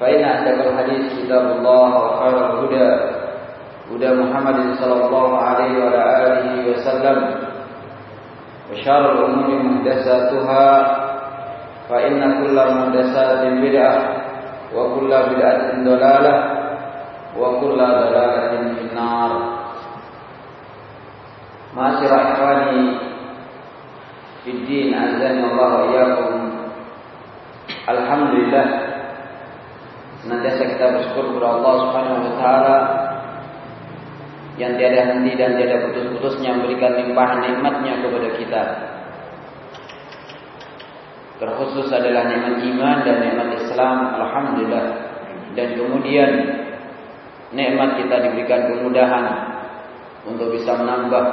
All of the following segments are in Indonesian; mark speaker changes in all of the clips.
Speaker 1: فإن أصدق الحديث كتاب الله وخير الهدى هدى محمد صلى الله عليه وعلى آله وسلم. وشر الأمور محدثاتها فإن كل محدثات بدعة وكل بدعة ضلالة وكل ضلالة في النار. معاشر إخواني في الدين أعزني الله وإياكم الحمد لله senantiasa kita bersyukur kepada Allah Subhanahu wa taala yang tiada henti dan tiada putus-putusnya memberikan limpahan nikmatnya kepada kita. Terkhusus adalah nikmat iman dan nikmat Islam, alhamdulillah. Dan kemudian nikmat kita diberikan kemudahan untuk bisa menambah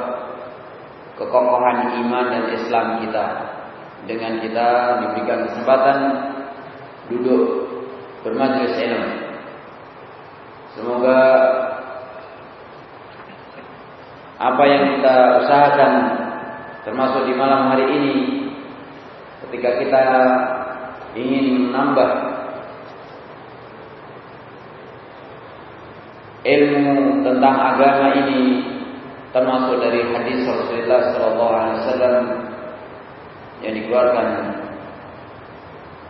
Speaker 1: kekokohan iman dan Islam kita dengan kita diberikan kesempatan duduk bermajlis ilmu. Semoga apa yang kita usahakan termasuk di malam hari ini ketika kita ingin menambah ilmu tentang agama ini termasuk dari hadis Rasulullah wasallam yang dikeluarkan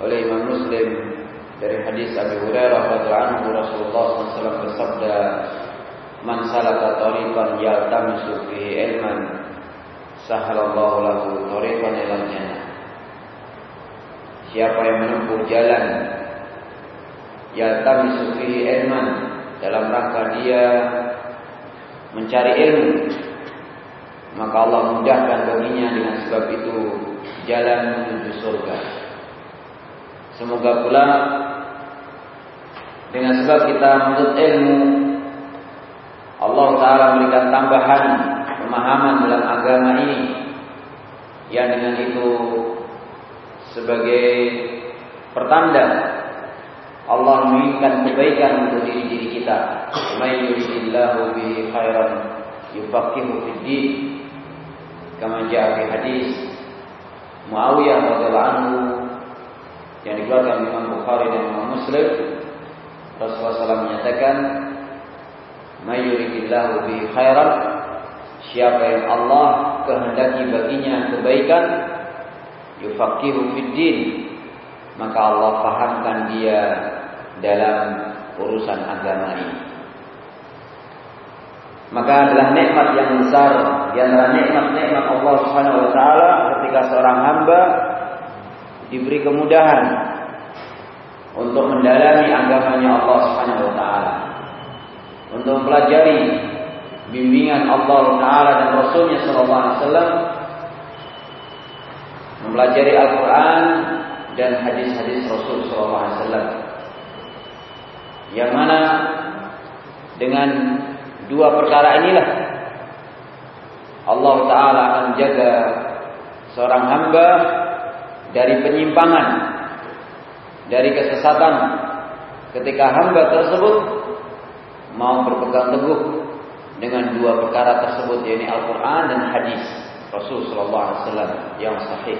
Speaker 1: oleh Imam Muslim dari hadis Abu Hurairah radhiyallahu anhu Rasulullah SAW bersabda Man salaka tariqan yaltamisu fihi ilman sahalallahu lahu tariqan ila jannah Siapa yang menempuh jalan yaltamisu fihi ilman dalam rangka dia mencari ilmu maka Allah mudahkan baginya dengan sebab itu jalan menuju surga. Semoga pula dengan sebab kita menuntut ilmu Allah Ta'ala memberikan tambahan pemahaman dalam agama ini yang dengan itu sebagai pertanda Allah menginginkan kebaikan untuk diri diri kita. May yuridillahu bihi khairan yufaqihu fid din. Kama fi hadis Muawiyah radhiyallahu yang dikeluarkan Imam Bukhari dan Imam Muslim Rasulullah SAW menyatakan Mayuridillahu bihi khairan Siapa yang Allah kehendaki baginya kebaikan Yufaqihu fid din Maka Allah fahamkan dia dalam urusan agama ini. Maka adalah nikmat yang besar di antara nikmat-nikmat Allah Subhanahu wa taala ketika seorang hamba diberi kemudahan untuk mendalami agamanya Allah Subhanahu wa taala. Untuk mempelajari bimbingan Allah taala dan Rasulnya sallallahu alaihi wasallam mempelajari Al-Qur'an dan hadis-hadis Rasul sallallahu alaihi wasallam. Yang mana dengan dua perkara inilah Allah taala akan jaga seorang hamba dari penyimpangan, dari kesesatan ketika hamba tersebut mau berpegang teguh dengan dua perkara tersebut yaitu Al-Qur'an dan hadis Rasul sallallahu alaihi wasallam yang sahih.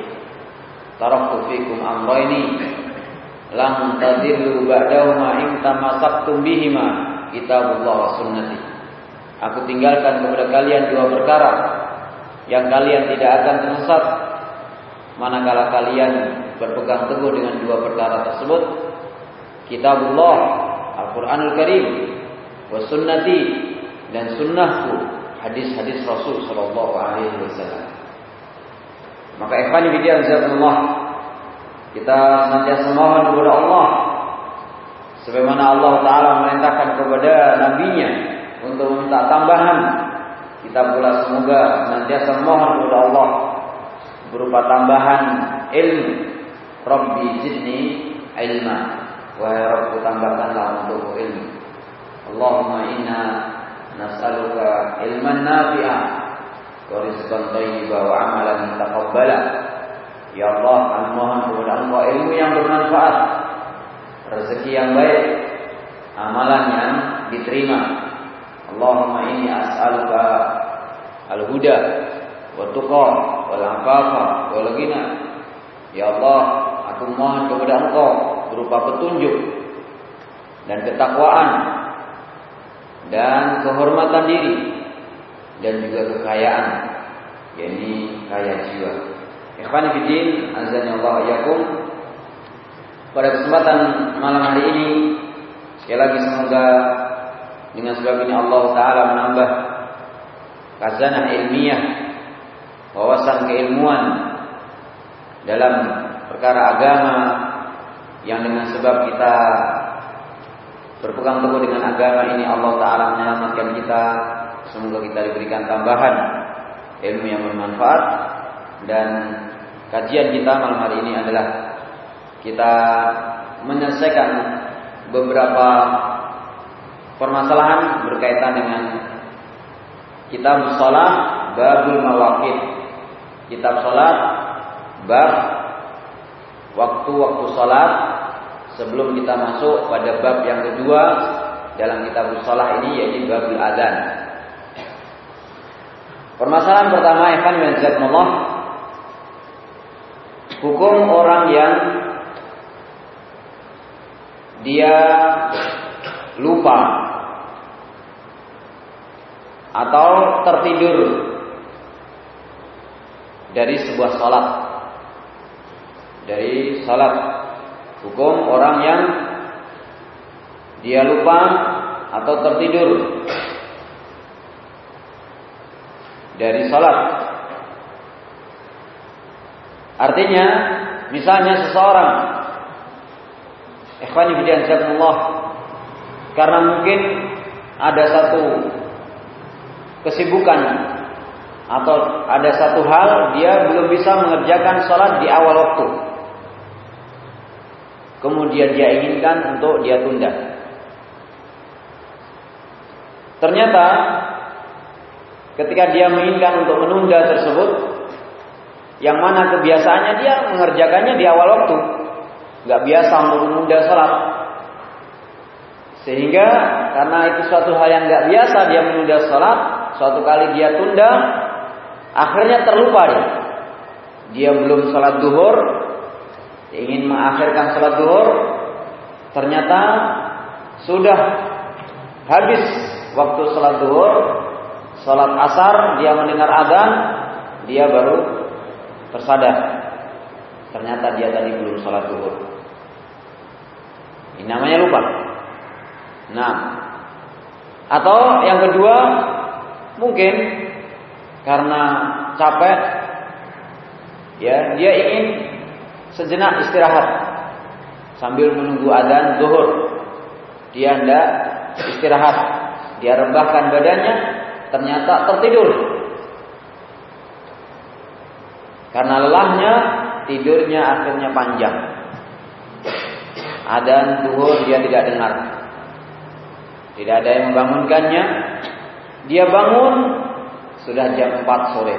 Speaker 1: Taraktu fikum amrayni lam tadillu ba'dahuma in tamassaktum bihima kitabullah wa sunnati. Aku tinggalkan kepada kalian dua perkara yang kalian tidak akan tersesat manakala kalian berpegang teguh dengan dua perkara tersebut kitabullah Al-Qur'anul Karim wa sunnati dan sunnahku hadis-hadis Rasul sallallahu alaihi wasallam. Maka ikhwan fillah kita senantiasa mohon kepada Allah sebagaimana Allah taala memerintahkan kepada nabinya untuk meminta tambahan. Kita pula semoga senantiasa mohon kepada Allah berupa tambahan ilmu. Rabbi zidni ilma. Wahai Rabbku tambahkanlah untuk ilmu. Allahumma inna nas'aluka ilman nafi'ah wa rizqan thayyiba wa amalan taqabbala. Ya Allah, kami mohon kepada Engkau ilmu yang bermanfaat, rezeki yang baik, amalan yang diterima. Allahumma inni as'aluka al-huda wa tuqa wal afafa wal ghina. Ya Allah, aku mohon kepada Engkau berupa petunjuk dan ketakwaan dan kehormatan diri dan juga kekayaan yakni kaya jiwa. Ikhwan fillah, azan Allah yakum. Pada kesempatan malam hari ini sekali lagi semoga dengan sebab ini Allah taala menambah khazanah ilmiah wawasan keilmuan dalam perkara agama yang dengan sebab kita berpegang teguh dengan agama ini Allah taala menyelamatkan kita. Semoga kita diberikan tambahan ilmu yang bermanfaat. Dan kajian kita malam hari ini adalah kita menyelesaikan beberapa permasalahan berkaitan dengan kitab salat babul mawaqit. Kitab salat bab waktu-waktu salat sebelum kita masuk pada bab yang kedua dalam kitab salat ini yaitu babul adzan permasalahan pertama ikhwan Allah hukum orang yang dia lupa atau tertidur dari sebuah salat dari salat hukum orang yang dia lupa atau tertidur dari salat artinya misalnya seseorang ikhwani fillah karena mungkin ada satu kesibukan atau ada satu hal dia belum bisa mengerjakan sholat di awal waktu. Kemudian dia inginkan untuk dia tunda. Ternyata ketika dia menginginkan untuk menunda tersebut, yang mana kebiasaannya dia mengerjakannya di awal waktu, nggak biasa untuk menunda sholat. Sehingga karena itu suatu hal yang nggak biasa dia menunda sholat, suatu kali dia tunda, akhirnya terlupa dia. Dia belum sholat duhur, ingin mengakhirkan sholat duhur, ternyata sudah habis waktu sholat duhur, sholat asar, dia mendengar adzan, dia baru tersadar. Ternyata dia tadi belum sholat duhur. Ini namanya lupa. Nah, atau yang kedua mungkin karena capek, ya dia ingin sejenak istirahat sambil menunggu adzan zuhur. Dia hendak istirahat, dia rebahkan badannya, ternyata tertidur. Karena lelahnya, tidurnya akhirnya panjang. Adzan zuhur dia tidak dengar. Tidak ada yang membangunkannya. Dia bangun sudah jam 4 sore.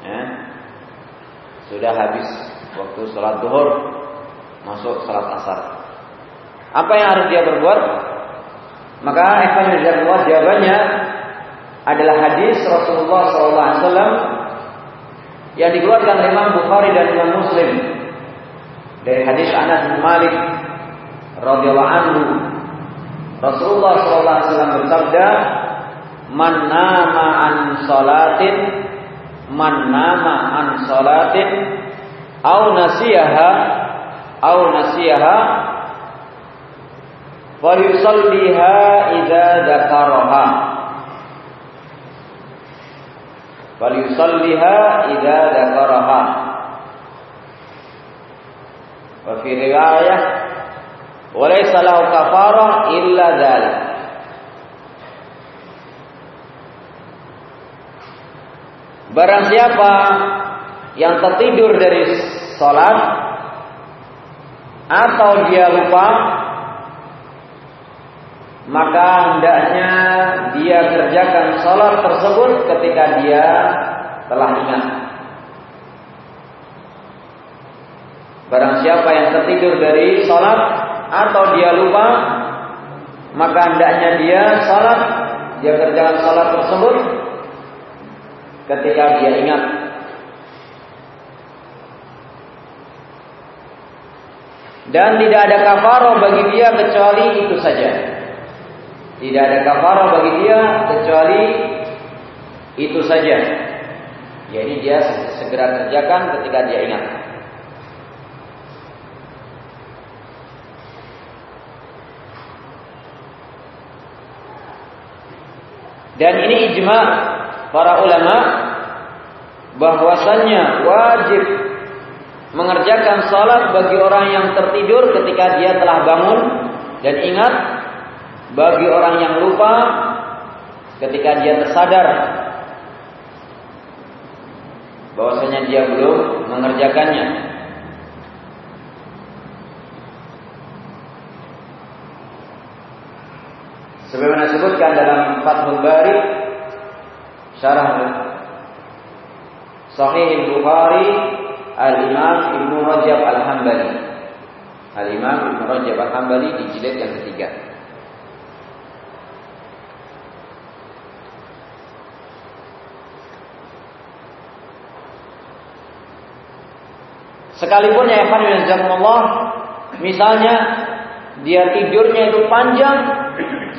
Speaker 1: Ya. Sudah habis waktu sholat duhur, masuk sholat asar. Apa yang harus dia berbuat? Maka Ibn jawabannya adalah hadis Rasulullah SAW yang dikeluarkan oleh Imam Bukhari dan Imam Muslim dari hadis Anas bin Malik radhiyallahu anhu Rasulullah SAW bersabda man nama an salatin man nama an salatin au nasiyaha au nasiyaha falyusalliha idza dzakaraha falyusalliha idza dzakaraha wa fi riwayah wa laysa lahu kafarah illa dzalik Barang siapa yang tertidur dari sholat atau dia lupa maka hendaknya dia kerjakan sholat tersebut ketika dia telah ingat. Barang siapa yang tertidur dari sholat atau dia lupa, maka hendaknya dia sholat, dia kerjakan sholat tersebut ketika dia ingat. Dan tidak ada kafaroh bagi dia kecuali itu saja. Tidak ada kafarah bagi dia kecuali itu saja. Jadi dia segera kerjakan ketika dia ingat. Dan ini ijma para ulama bahwasannya wajib mengerjakan salat bagi orang yang tertidur ketika dia telah bangun dan ingat bagi orang yang lupa ketika dia tersadar bahwasanya dia belum mengerjakannya. Sebagaimana disebutkan dalam Fathul Bari Syarah Sahih Bukhari Al-Imam Ibnu Rajab Al-Hambali. Al-Imam Ibnu Rajab Al-Hambali di jilid yang ketiga. Sekalipun ya Allah, misalnya dia tidurnya itu panjang,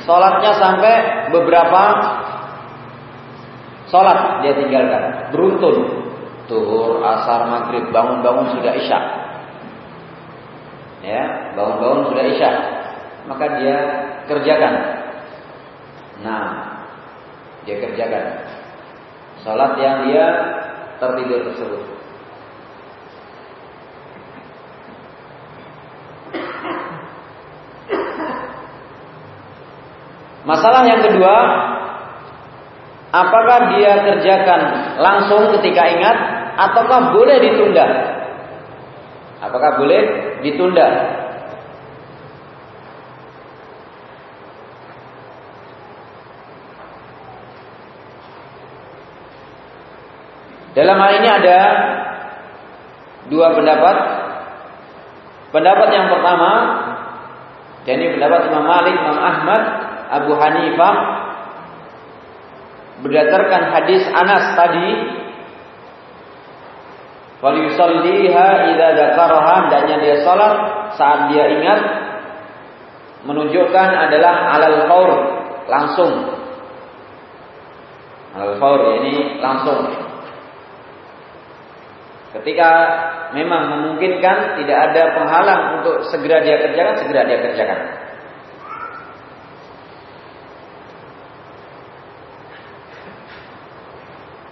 Speaker 1: sholatnya sampai beberapa sholat dia tinggalkan, beruntun. Tuhur, asar, maghrib, bangun-bangun sudah isya. Ya, bangun-bangun sudah isya. Maka dia kerjakan. Nah, dia kerjakan. Sholat yang dia tertidur tersebut. Masalah yang kedua, apakah dia kerjakan langsung ketika ingat ataukah boleh ditunda? Apakah boleh ditunda? Dalam hal ini ada dua pendapat. Pendapat yang pertama, jadi pendapat Imam Malik, Imam Ahmad Abu Hanifah berdasarkan hadis Anas tadi Wal yusalliha idza dzakaraha hendaknya dia salat saat dia ingat menunjukkan adalah alal faur langsung. Alal faur ini langsung. Ketika memang memungkinkan tidak ada penghalang untuk segera dia kerjakan, segera dia kerjakan.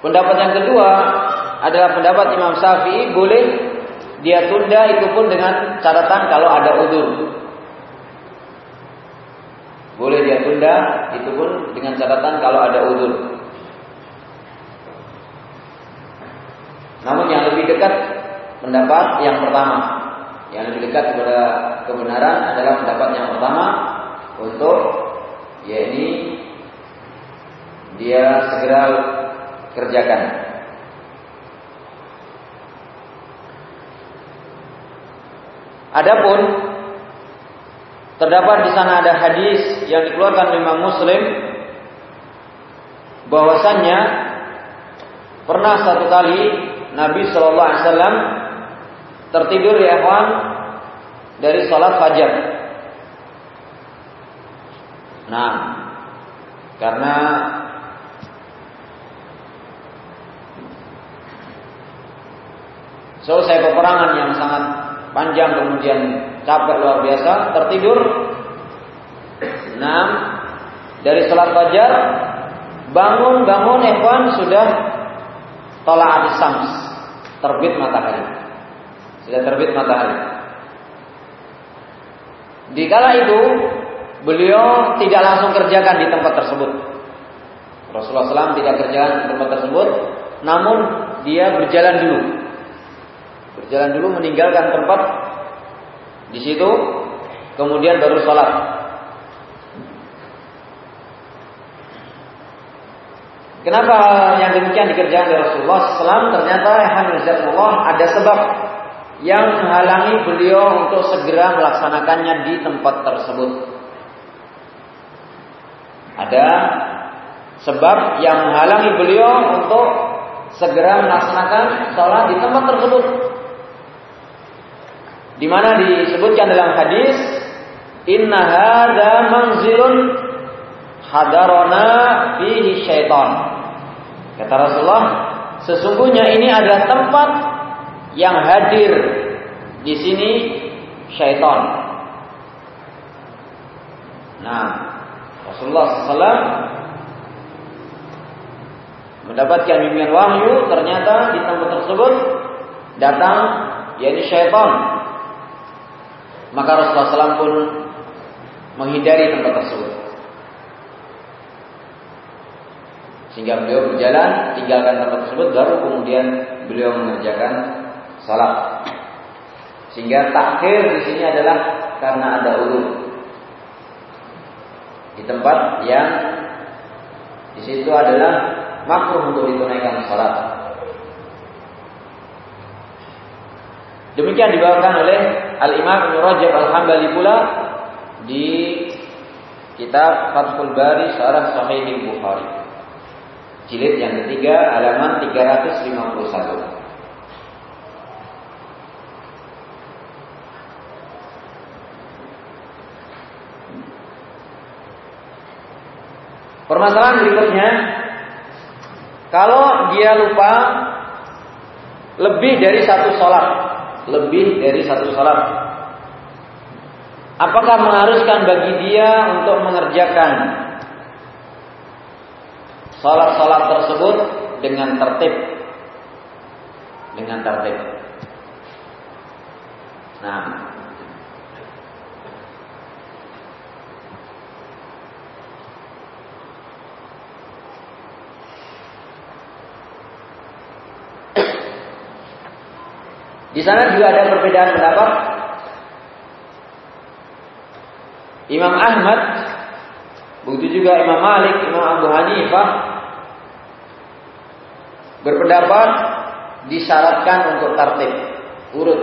Speaker 1: Pendapat yang kedua adalah pendapat Imam Syafi'i boleh dia tunda itu pun dengan catatan kalau ada udur. Boleh dia tunda itu pun dengan catatan kalau ada udur. Namun yang lebih dekat pendapat yang pertama. Yang lebih dekat kepada kebenaran adalah pendapat yang pertama untuk yakni dia segera kerjakan. Adapun terdapat di sana ada hadis yang dikeluarkan Imam Muslim bahwasannya pernah satu kali Nabi Shallallahu Alaihi Wasallam tertidur ya kawan dari sholat fajar. Nah, karena selesai peperangan yang sangat panjang kemudian capek luar biasa tertidur. Nah, dari sholat fajar bangun bangun Evan sudah tolak sams terbit matahari. Sudah terbit matahari. Di kala itu beliau tidak langsung kerjakan di tempat tersebut. Rasulullah SAW tidak kerjakan di tempat tersebut namun dia berjalan dulu berjalan dulu meninggalkan tempat di situ kemudian baru sholat Kenapa yang demikian dikerjakan oleh Rasulullah SAW? Ternyata Allah ada sebab yang menghalangi beliau untuk segera melaksanakannya di tempat tersebut. Ada sebab yang menghalangi beliau untuk segera melaksanakan sholat di tempat tersebut. Di mana disebutkan dalam hadis, Inna hada manzilun hadarona fihi syaitan. Kata Rasulullah, sesungguhnya ini adalah tempat yang hadir di sini syaitan. Nah, Rasulullah SAW mendapatkan bimbingan wahyu, ternyata di tempat tersebut datang yakni syaitan. Maka Rasulullah SAW pun menghindari tempat tersebut. Sehingga beliau berjalan tinggalkan tempat tersebut baru kemudian beliau mengerjakan salat. Sehingga takhir di sini adalah karena ada ulur di tempat yang di situ adalah makruh untuk ditunaikan salat. Demikian dibawakan oleh Al Imam Ibnu Rajab Al Hambali pula di kitab Fathul Bari Syarah Sahih Bukhari. Jilid yang ketiga halaman 351. Permasalahan berikutnya, kalau dia lupa lebih dari satu sholat, lebih dari satu sholat, apakah mengharuskan bagi dia untuk mengerjakan Salat-salat tersebut dengan tertib. Dengan tertib. Nah, Di sana juga ada perbedaan pendapat. Imam Ahmad, begitu juga Imam Malik, Imam Abu Hanifah berpendapat disyaratkan untuk tertib urut.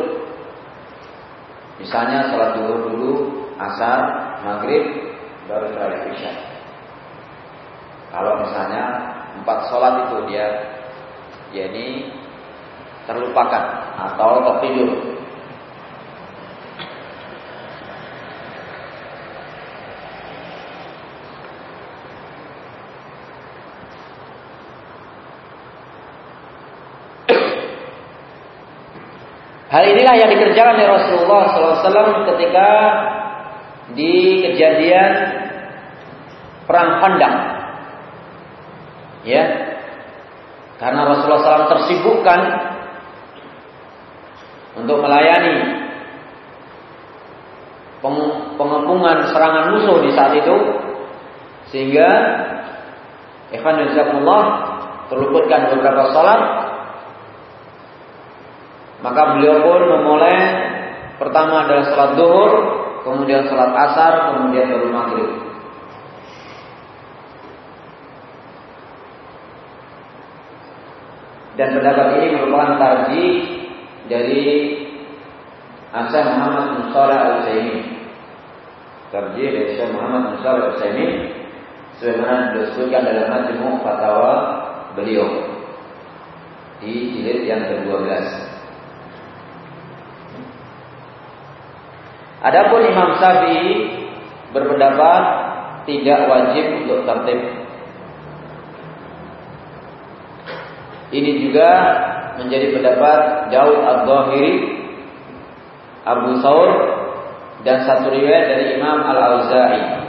Speaker 1: Misalnya sholat duhur dulu, asar, maghrib, baru sholat isya. Kalau misalnya empat sholat itu dia, dia ini terlupakan atau tertidur Hal inilah yang dikerjakan oleh Rasulullah SAW ketika di kejadian perang Khandaq. Ya, karena Rasulullah SAW tersibukkan untuk melayani pengepungan serangan musuh di saat itu sehingga Ikhwan Jazakumullah terluputkan beberapa salat maka beliau pun memulai pertama adalah sholat duhur, kemudian sholat asar, kemudian baru maghrib. Dan pendapat ini merupakan tarji dari Asy Muhammad bin Al Tarjih dari Syekh Muhammad bin Shalih Al-Utsaimin sebagaimana disebutkan dalam majmu' fatwa beliau di jilid yang ke-12. Adapun Imam Syafi'i berpendapat tidak wajib untuk tertib. Ini juga menjadi pendapat Daud Ad-Dhahiri, Abu Saur dan satu riwayat dari Imam Al-Auza'i.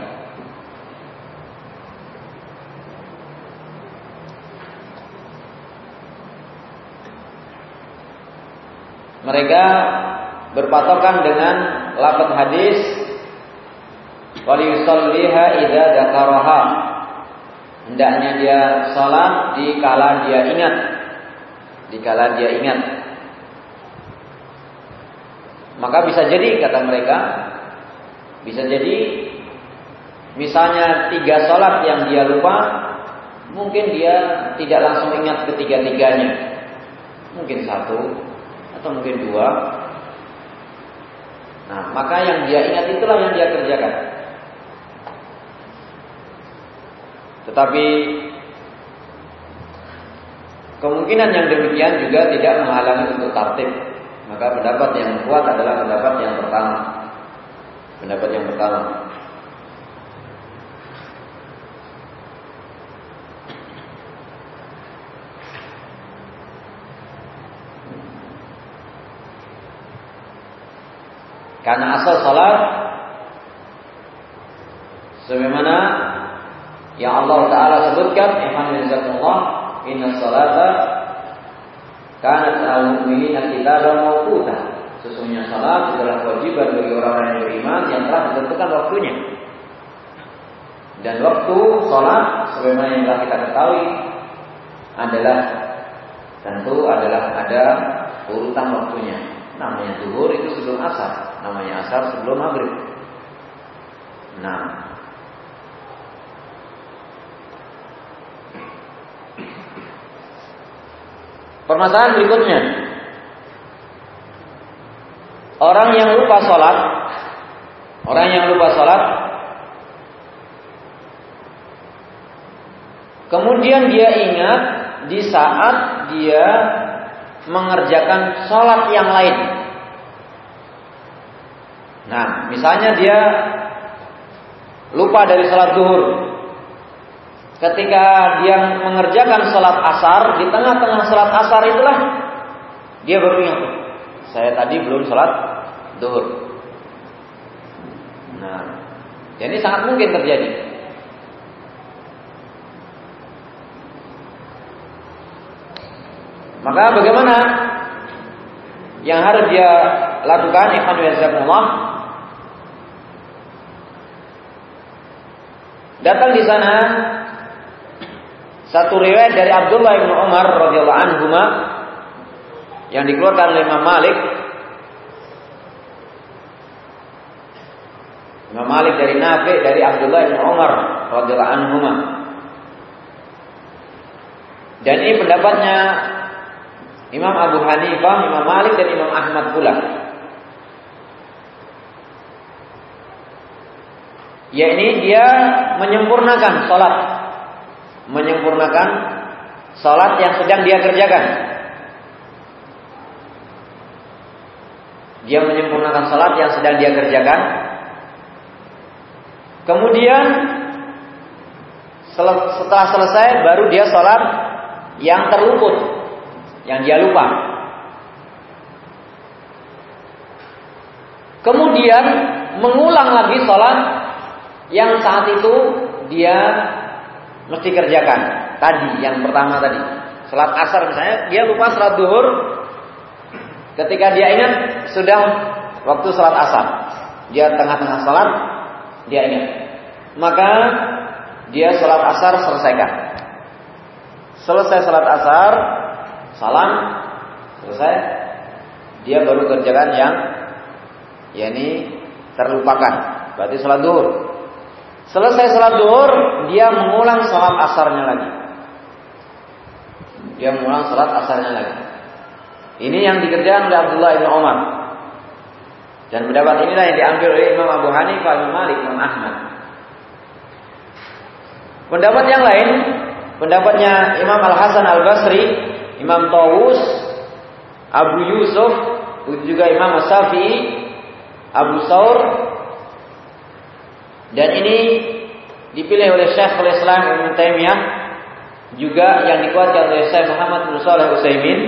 Speaker 1: Mereka berpatokan dengan lafaz hadis wal yusalliha idza dzakaraha. Hendaknya dia salat di kala dia ingat. Di kala dia ingat. Maka bisa jadi kata mereka, bisa jadi misalnya tiga sholat yang dia lupa, mungkin dia tidak langsung ingat ketiga-tiganya. Mungkin satu atau mungkin dua. Nah, maka yang dia ingat itulah yang dia kerjakan. Tetapi kemungkinan yang demikian juga tidak menghalangi untuk tertib. Maka pendapat yang kuat adalah pendapat yang pertama. Pendapat yang pertama. Karena asal salat sebagaimana yang Allah taala sebutkan, "Ihfazillah, inna salata kanat al-mu'minina kitaban mawquta." Sesungguhnya salat adalah kewajiban bagi orang-orang yang beriman yang telah ditentukan waktunya. Dan waktu salat sebagaimana yang telah kita ketahui adalah tentu adalah ada urutan waktunya. Namanya zuhur itu sebelum asar, namanya asar sebelum maghrib. Nah, Permasalahan berikutnya. Orang yang lupa sholat, orang yang lupa sholat, kemudian dia ingat di saat dia mengerjakan sholat yang lain. Nah, misalnya dia lupa dari sholat zuhur, Ketika dia mengerjakan sholat asar, di tengah-tengah sholat asar itulah dia berpikir, saya tadi belum sholat duhur. Nah, jadi sangat mungkin terjadi. Maka bagaimana yang harus dia lakukan ikhwan Allah datang di sana satu riwayat dari Abdullah bin Umar radhiyallahu anhu yang dikeluarkan oleh Imam Malik. Imam Malik dari Nafi dari Abdullah bin Umar radhiyallahu anhu Dan ini pendapatnya Imam Abu Hanifah, Imam Malik dan Imam Ahmad pula. Ya ini dia menyempurnakan sholat menyempurnakan salat yang sedang dia kerjakan. Dia menyempurnakan salat yang sedang dia kerjakan. Kemudian setelah selesai baru dia salat yang terluput, yang dia lupa. Kemudian mengulang lagi salat yang saat itu dia mesti kerjakan. Tadi yang pertama tadi. Salat asar misalnya dia lupa salat duhur. Ketika dia ingat sudah waktu salat asar. Dia tengah-tengah salat dia ingat. Maka dia salat asar selesaikan. Selesai salat asar, salam, selesai. Dia baru kerjakan yang yakni terlupakan. Berarti salat duhur. Selesai sholat duhur, dia mengulang sholat asarnya lagi. Dia mengulang sholat asarnya lagi. Ini yang dikerjakan oleh Abdullah bin Umar. Dan pendapat inilah yang diambil oleh Imam Abu Hanifah, Imam Malik, Imam Ahmad. Pendapat yang lain, pendapatnya Imam Al Hasan Al Basri, Imam Tawus, Abu Yusuf, juga Imam Syafi'i, Abu Saur, dan ini dipilih oleh Syekhul Islam Ibn Taimiyah juga yang dikuatkan oleh Syekh Muhammad bin Shalih Utsaimin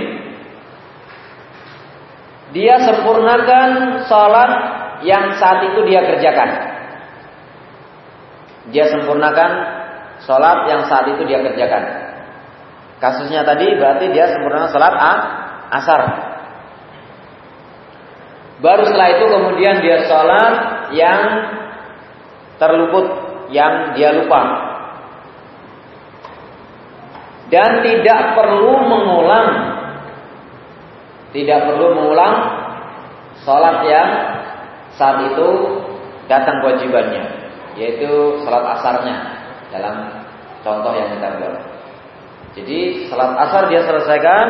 Speaker 1: dia sempurnakan salat yang saat itu dia kerjakan. Dia sempurnakan salat yang saat itu dia kerjakan. Kasusnya tadi berarti dia sempurnakan salat asar. Baru setelah itu kemudian dia salat yang terluput, yang dia lupa. Dan tidak perlu mengulang tidak perlu mengulang sholat yang saat itu datang kewajibannya, yaitu sholat asarnya dalam contoh yang kita buat. Jadi sholat asar dia selesaikan,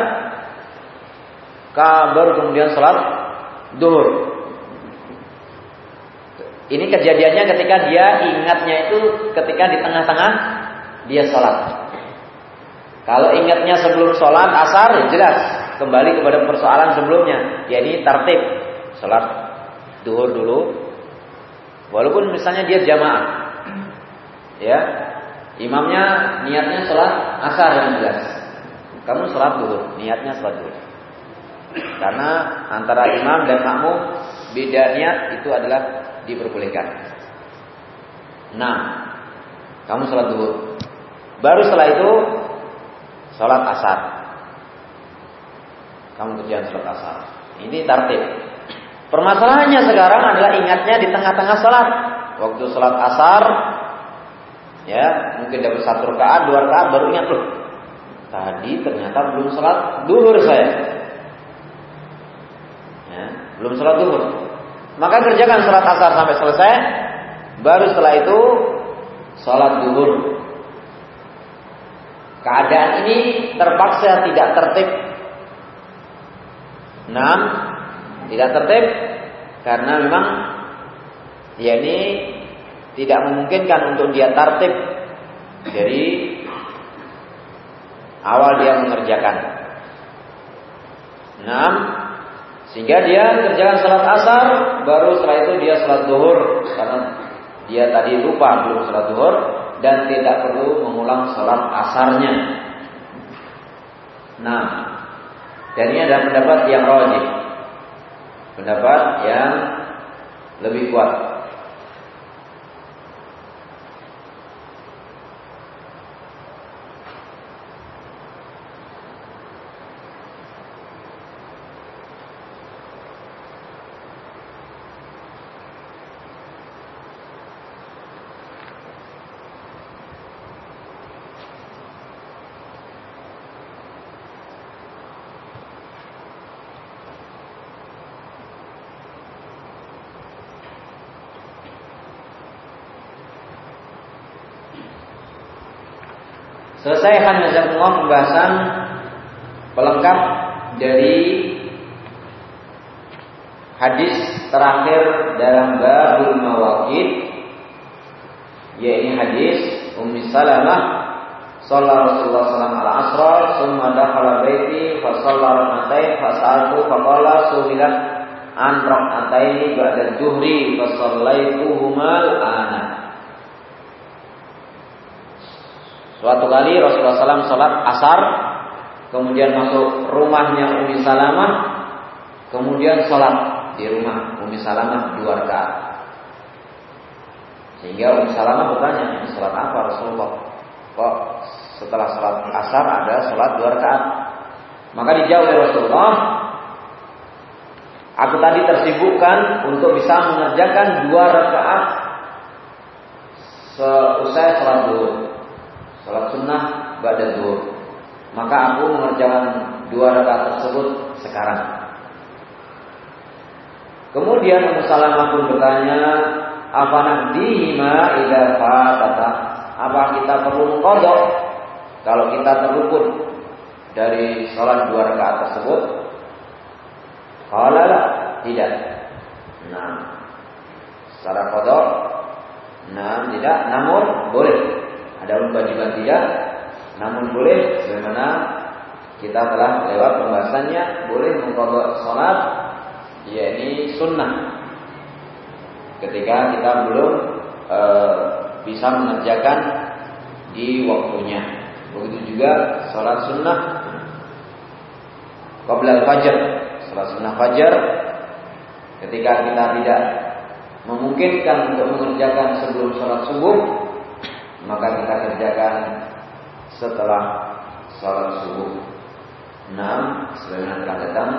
Speaker 1: baru kemudian sholat duhur. Ini kejadiannya ketika dia ingatnya itu ketika di tengah-tengah dia sholat. Kalau ingatnya sebelum sholat asar, jelas kembali kepada persoalan sebelumnya, yakni tertib salat duhur dulu. Walaupun misalnya dia jamaah. Ya. Imamnya niatnya salat asar yang jelas. Kamu salat duhur, niatnya salat duhur. Karena antara imam dan makmum beda niat itu adalah diperbolehkan. Nah, kamu salat duhur. Baru setelah itu salat asar kamu kerjaan sholat asar. Ini tartib. Permasalahannya sekarang adalah ingatnya di tengah-tengah sholat. Waktu sholat asar, ya mungkin dapat satu rakaat, dua rakaat baru ingat loh. Tadi ternyata belum sholat duhur saya. Ya, belum sholat duhur. Maka kerjakan sholat asar sampai selesai. Baru setelah itu sholat duhur. Keadaan ini terpaksa tidak tertib Enam, tidak tertib karena memang dia ini tidak memungkinkan untuk dia tertib dari awal dia mengerjakan. Enam, sehingga dia kerjakan salat asar, baru setelah itu dia salat zuhur karena dia tadi lupa belum salat zuhur dan tidak perlu mengulang salat asarnya. Nah, dan ini adalah pendapat yang rojih. Pendapat yang lebih kuat. Selesai hanya semua pembahasan pelengkap dari hadis terakhir dalam babul mawaqid yaitu hadis Ummi Salamah Sallallahu Rasulullah sallam al asra Summa dakhala baiti Fa salla rak'atain Fa sa'altu Fa qala suhilat An rak'ataini ba'da ana Suatu kali Rasulullah SAW sholat asar, kemudian masuk rumahnya Umi Salamah, kemudian sholat di rumah Umi Salamah dua rakaat. Sehingga Umi Salamah bertanya, sholat apa Rasulullah? Kok setelah sholat asar ada sholat dua rakaat? Maka dijawab oleh Rasulullah, Aku tadi tersibukkan untuk bisa mengerjakan dua rakaat seusai sholat dulu. Salat sunnah zuhur. Maka aku mengerjakan dua rakaat tersebut sekarang. Kemudian Ummu Salamah pun bertanya, apa nakdihima idza fatata? Apa kita perlu mengkodok kalau kita terluput dari sholat dua rakaat tersebut? Kalau tidak. Nah, secara kodok, nah tidak, namun boleh. Ada kewajiban tidak, namun boleh. Bagaimana kita telah lewat pembahasannya, boleh mengkodok sholat, yakni sunnah. Ketika kita belum e, bisa mengerjakan di waktunya. Begitu juga sholat sunnah Qabla fajar Sholat sunnah fajar Ketika kita tidak memungkinkan untuk mengerjakan sebelum sholat subuh Maka kita kerjakan setelah sholat subuh 6. Sebagaimana telah datang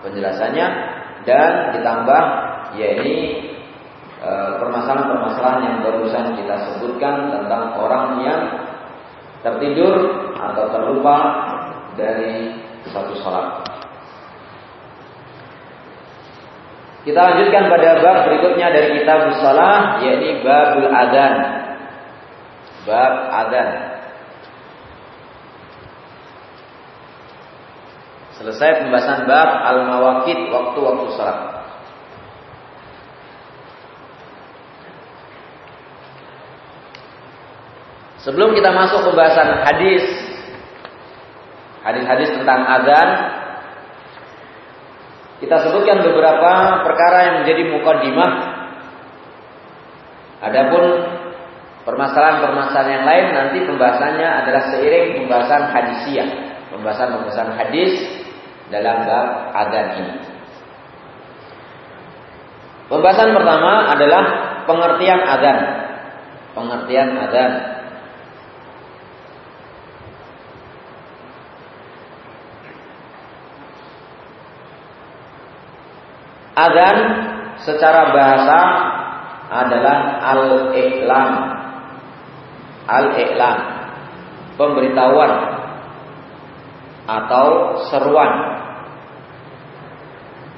Speaker 1: penjelasannya Dan ditambah yakni e, permasalahan-permasalahan yang barusan kita sebutkan tentang orang yang tertidur atau terlupa dari satu sholat. Kita lanjutkan pada bab berikutnya dari kitab salah yakni babul adan. Bab adan. Selesai pembahasan bab al-mawaqit waktu-waktu salat. Sebelum kita masuk pembahasan hadis hadis-hadis tentang azan kita sebutkan beberapa perkara yang menjadi mukaddimah adapun permasalahan-permasalahan yang lain nanti pembahasannya adalah seiring pembahasan hadisiyah pembahasan-pembahasan hadis dalam bab azan ini. Pembahasan pertama adalah pengertian azan pengertian azan Adzan secara bahasa adalah al-i'lam. Al-i'lam. Pemberitahuan atau seruan.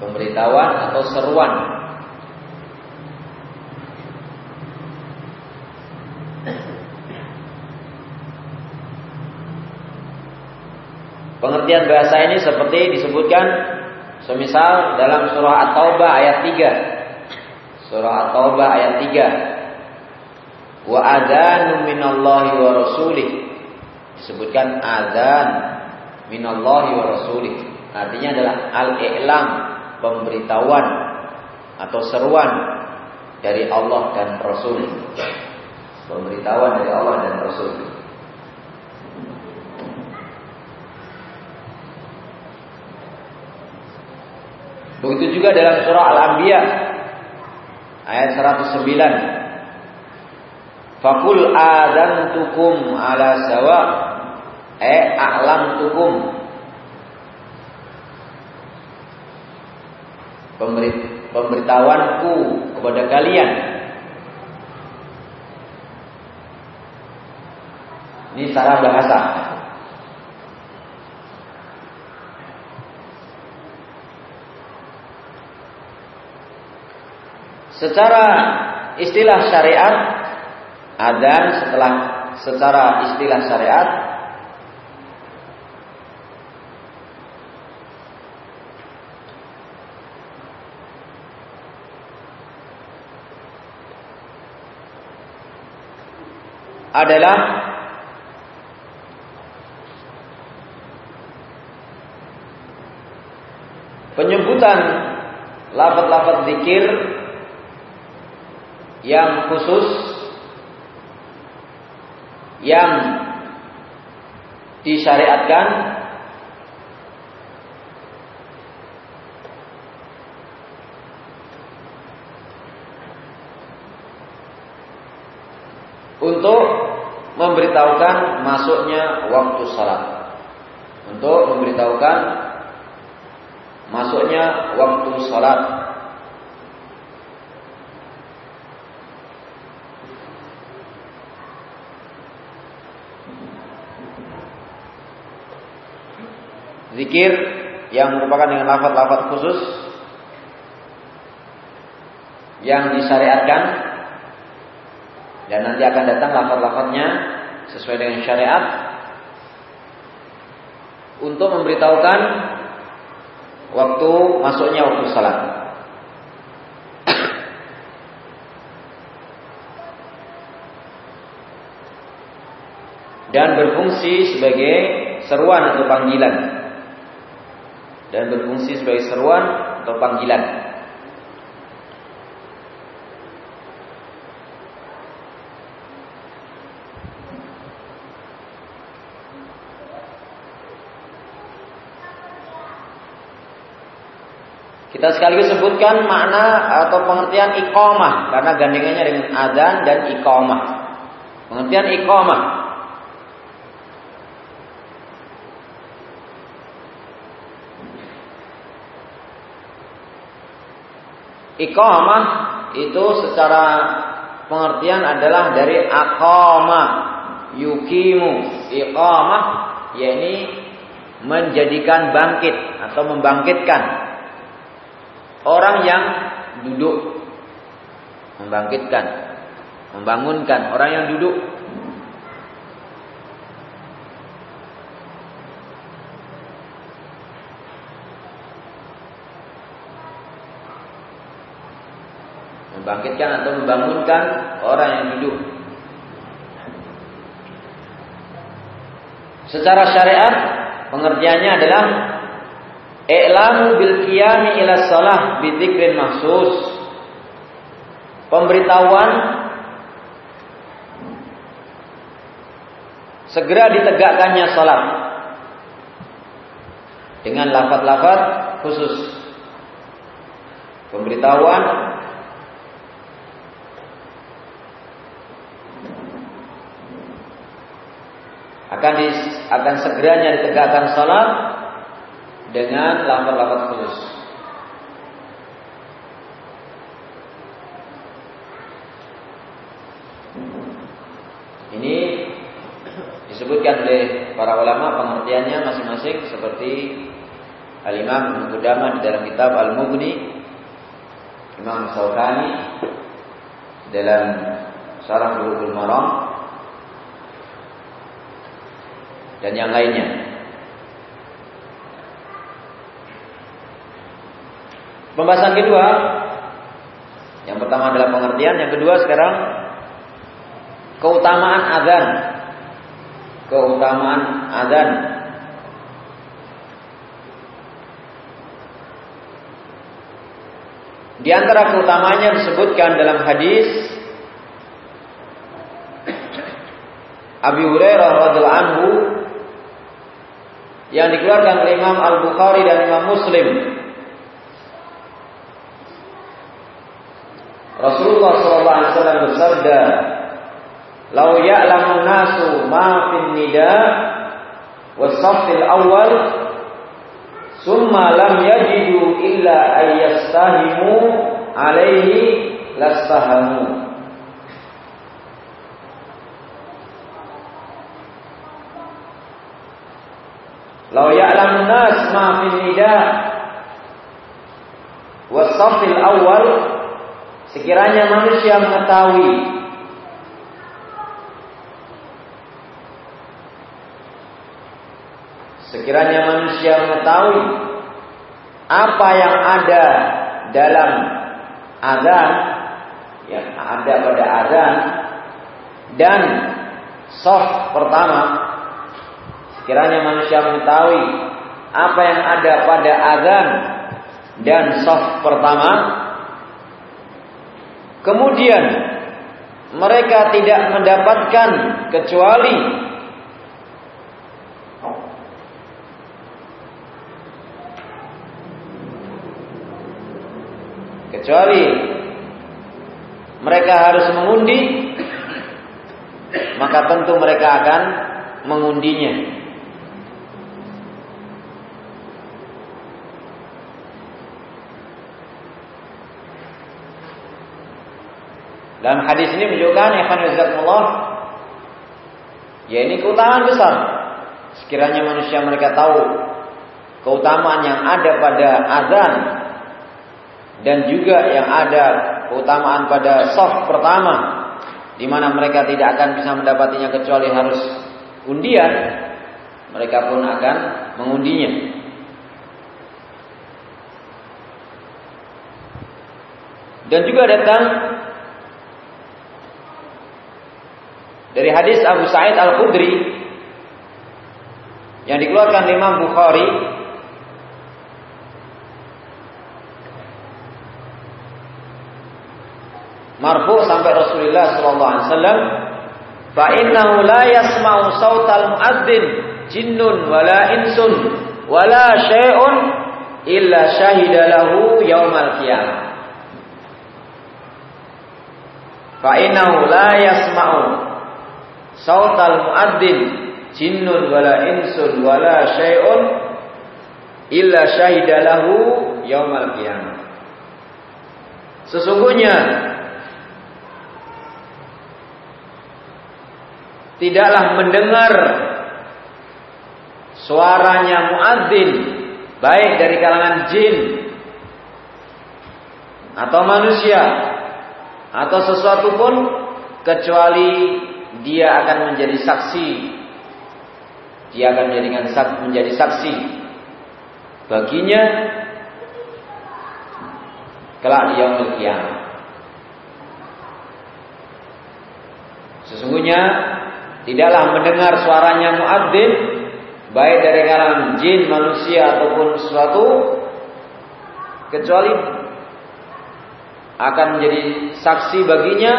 Speaker 1: Pemberitahuan atau seruan. Pengertian bahasa ini seperti disebutkan Semisal dalam surah At-Taubah ayat 3. Surah At-Taubah ayat 3. Wa adzanu minallahi wa rasulih. Disebutkan adzan minallahi wa rasulih. Artinya adalah al-i'lam, pemberitahuan atau seruan dari Allah dan Rasul. Pemberitahuan dari Allah dan Rasul. Begitu juga dalam surah Al-Anbiya ayat 109. Fakul adantukum ala sawa. E a'lamtukum. Pemberitahuanku kepada kalian. Ini secara bahasa. Secara istilah syariat adzan setelah secara istilah syariat. Adalah penyebutan lafaz-lafaz zikir yang khusus yang disyariatkan untuk memberitahukan masuknya waktu salat. Untuk memberitahukan masuknya waktu salat. zikir yang merupakan dengan lafaz-lafaz khusus yang disyariatkan dan nanti akan datang lafaz-lafaznya sesuai dengan syariat untuk memberitahukan waktu masuknya waktu salat. Dan berfungsi sebagai seruan atau panggilan dan berfungsi sebagai seruan atau panggilan. Kita sekaligus sebutkan makna atau pengertian iqamah karena gandengannya dengan adzan dan iqamah. Pengertian iqamah. Iqamah itu secara pengertian adalah dari aqama yukimu iqamah yakni menjadikan bangkit atau membangkitkan Orang yang duduk membangkitkan, membangunkan orang yang duduk. Membangkitkan atau membangunkan orang yang duduk. Secara syariat pengertiannya adalah I'lamu bil qiyami ila shalah bi dzikrin mahsus. Pemberitahuan segera ditegakkannya salat dengan lafaz-lafaz khusus. Pemberitahuan akan akan segeranya ditegakkan salat dengan lafaz-lafaz khusus. Ini disebutkan oleh para ulama pengertiannya masing-masing seperti Al-Imam Qudamah di dalam kitab Al-Mughni, Imam Syaukani dalam Syarah Bulughul Maram dan yang lainnya. Pembahasan kedua Yang pertama adalah pengertian Yang kedua sekarang Keutamaan azan Keutamaan azan Di antara keutamanya disebutkan dalam hadis Abi Hurairah radhiallahu anhu yang dikeluarkan oleh Imam Al Bukhari dan Imam Muslim Rasulullah SAW bersabda, "Lau ya'lamun nasu ma fin nida was-saffil awal summa lam yajidu illa ayyastahimu alaihi lastahamu." Lau ya'lamun nas ma fin nida. Was-saffil awal Sekiranya manusia mengetahui. Sekiranya manusia mengetahui apa yang ada dalam azan yang ada pada azan dan soft pertama sekiranya manusia mengetahui apa yang ada pada azan dan soft pertama. Kemudian mereka tidak mendapatkan kecuali kecuali mereka harus mengundi maka tentu mereka akan mengundinya Dalam hadis ini menunjukkan Allah ya ini keutamaan besar. Sekiranya manusia mereka tahu keutamaan yang ada pada azan dan juga yang ada keutamaan pada soft pertama di mana mereka tidak akan bisa mendapatinya kecuali harus undian, mereka pun akan mengundinya. Dan juga datang Dari hadis Abu Sa'id Al-Khudri dikeluarkan Imam Bukhari marfu sampai Rasulullah sallallahu alaihi wasallam fa innahu la yasma'u sautal muadzin jinnun wala insun wala syai'un illa syahida lahu yaumal qiyamah. Fa innahu la yasma'u sautal muadzin jinnun wala insun wala syai'un illa syahida lahu yaumal qiyamah. Sesungguhnya tidaklah mendengar suaranya muadzin baik dari kalangan jin atau manusia atau sesuatu pun kecuali dia akan menjadi saksi. Dia akan menjadikan menjadi saksi. Baginya kelak di yaumul kiamat. Sesungguhnya tidaklah mendengar suaranya muadzin baik dari kalangan jin, manusia ataupun sesuatu kecuali akan menjadi saksi baginya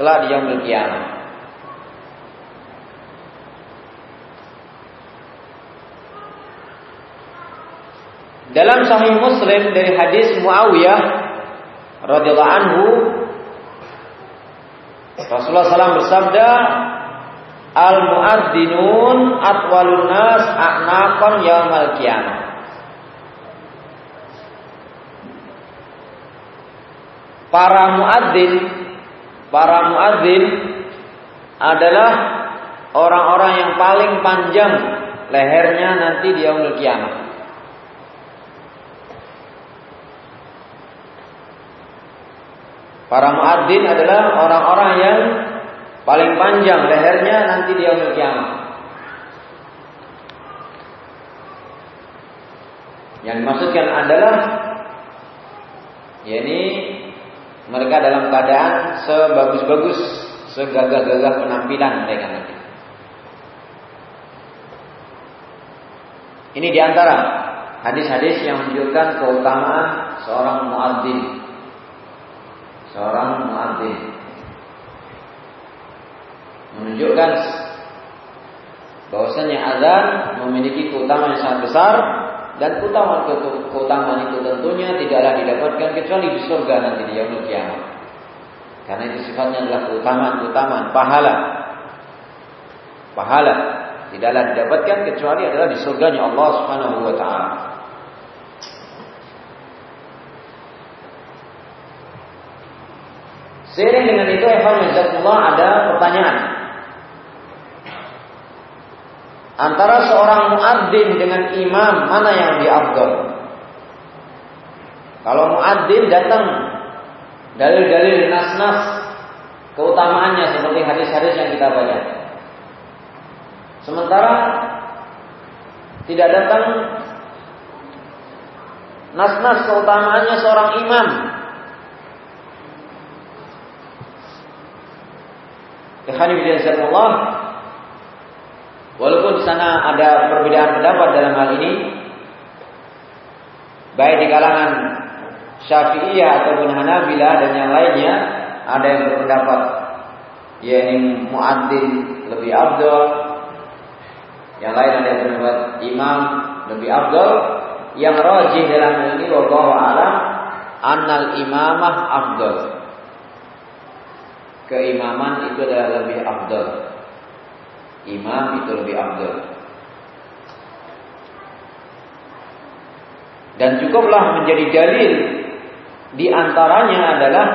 Speaker 1: kelak di yaumul kiamat. Dalam Sahih Muslim dari hadis Muawiyah radhiyallahu anhu Rasulullah SAW bersabda Al muadzинun atwalun nas a'naqan yaumal qiyamah. Para muadzin, para muadzin adalah orang-orang yang paling panjang lehernya nanti di yaumul kiamat. Para muadzin adalah orang-orang yang Paling panjang lehernya nanti dia kiamat. Yang dimaksudkan adalah yakni mereka dalam keadaan sebagus-bagus, segagah-gagah penampilan mereka nanti. Ini di antara hadis-hadis yang menunjukkan keutamaan seorang muadzin. Seorang muadzin menunjukkan bahwasanya azan memiliki keutamaan yang sangat besar dan keutamaan keutamaan itu tentunya tidaklah didapatkan kecuali di surga nanti di yaumul kiamat. Karena itu sifatnya adalah keutamaan-keutamaan pahala. Pahala tidaklah didapatkan kecuali adalah di surganya Allah Subhanahu wa taala. Seiring dengan itu, Evan ada pertanyaan. Antara seorang muadzin dengan imam mana yang afdal? Kalau muadzin datang dalil-dalil nas-nas keutamaannya seperti hadis-hadis yang kita baca. Sementara tidak datang nas-nas keutamaannya seorang imam. Ikhwan Allah Walaupun di sana ada perbedaan pendapat dalam hal ini, baik di kalangan Syafi'iyah ataupun Hanabilah dan yang lainnya, ada yang berpendapat yakni muadzin lebih abdul, yang lain ada yang berpendapat imam lebih abdul, yang rajih dalam hal ini wallahu alam annal imamah abdul. Keimaman itu adalah lebih abdul imam itu lebih afdal. Dan cukuplah menjadi dalil di antaranya adalah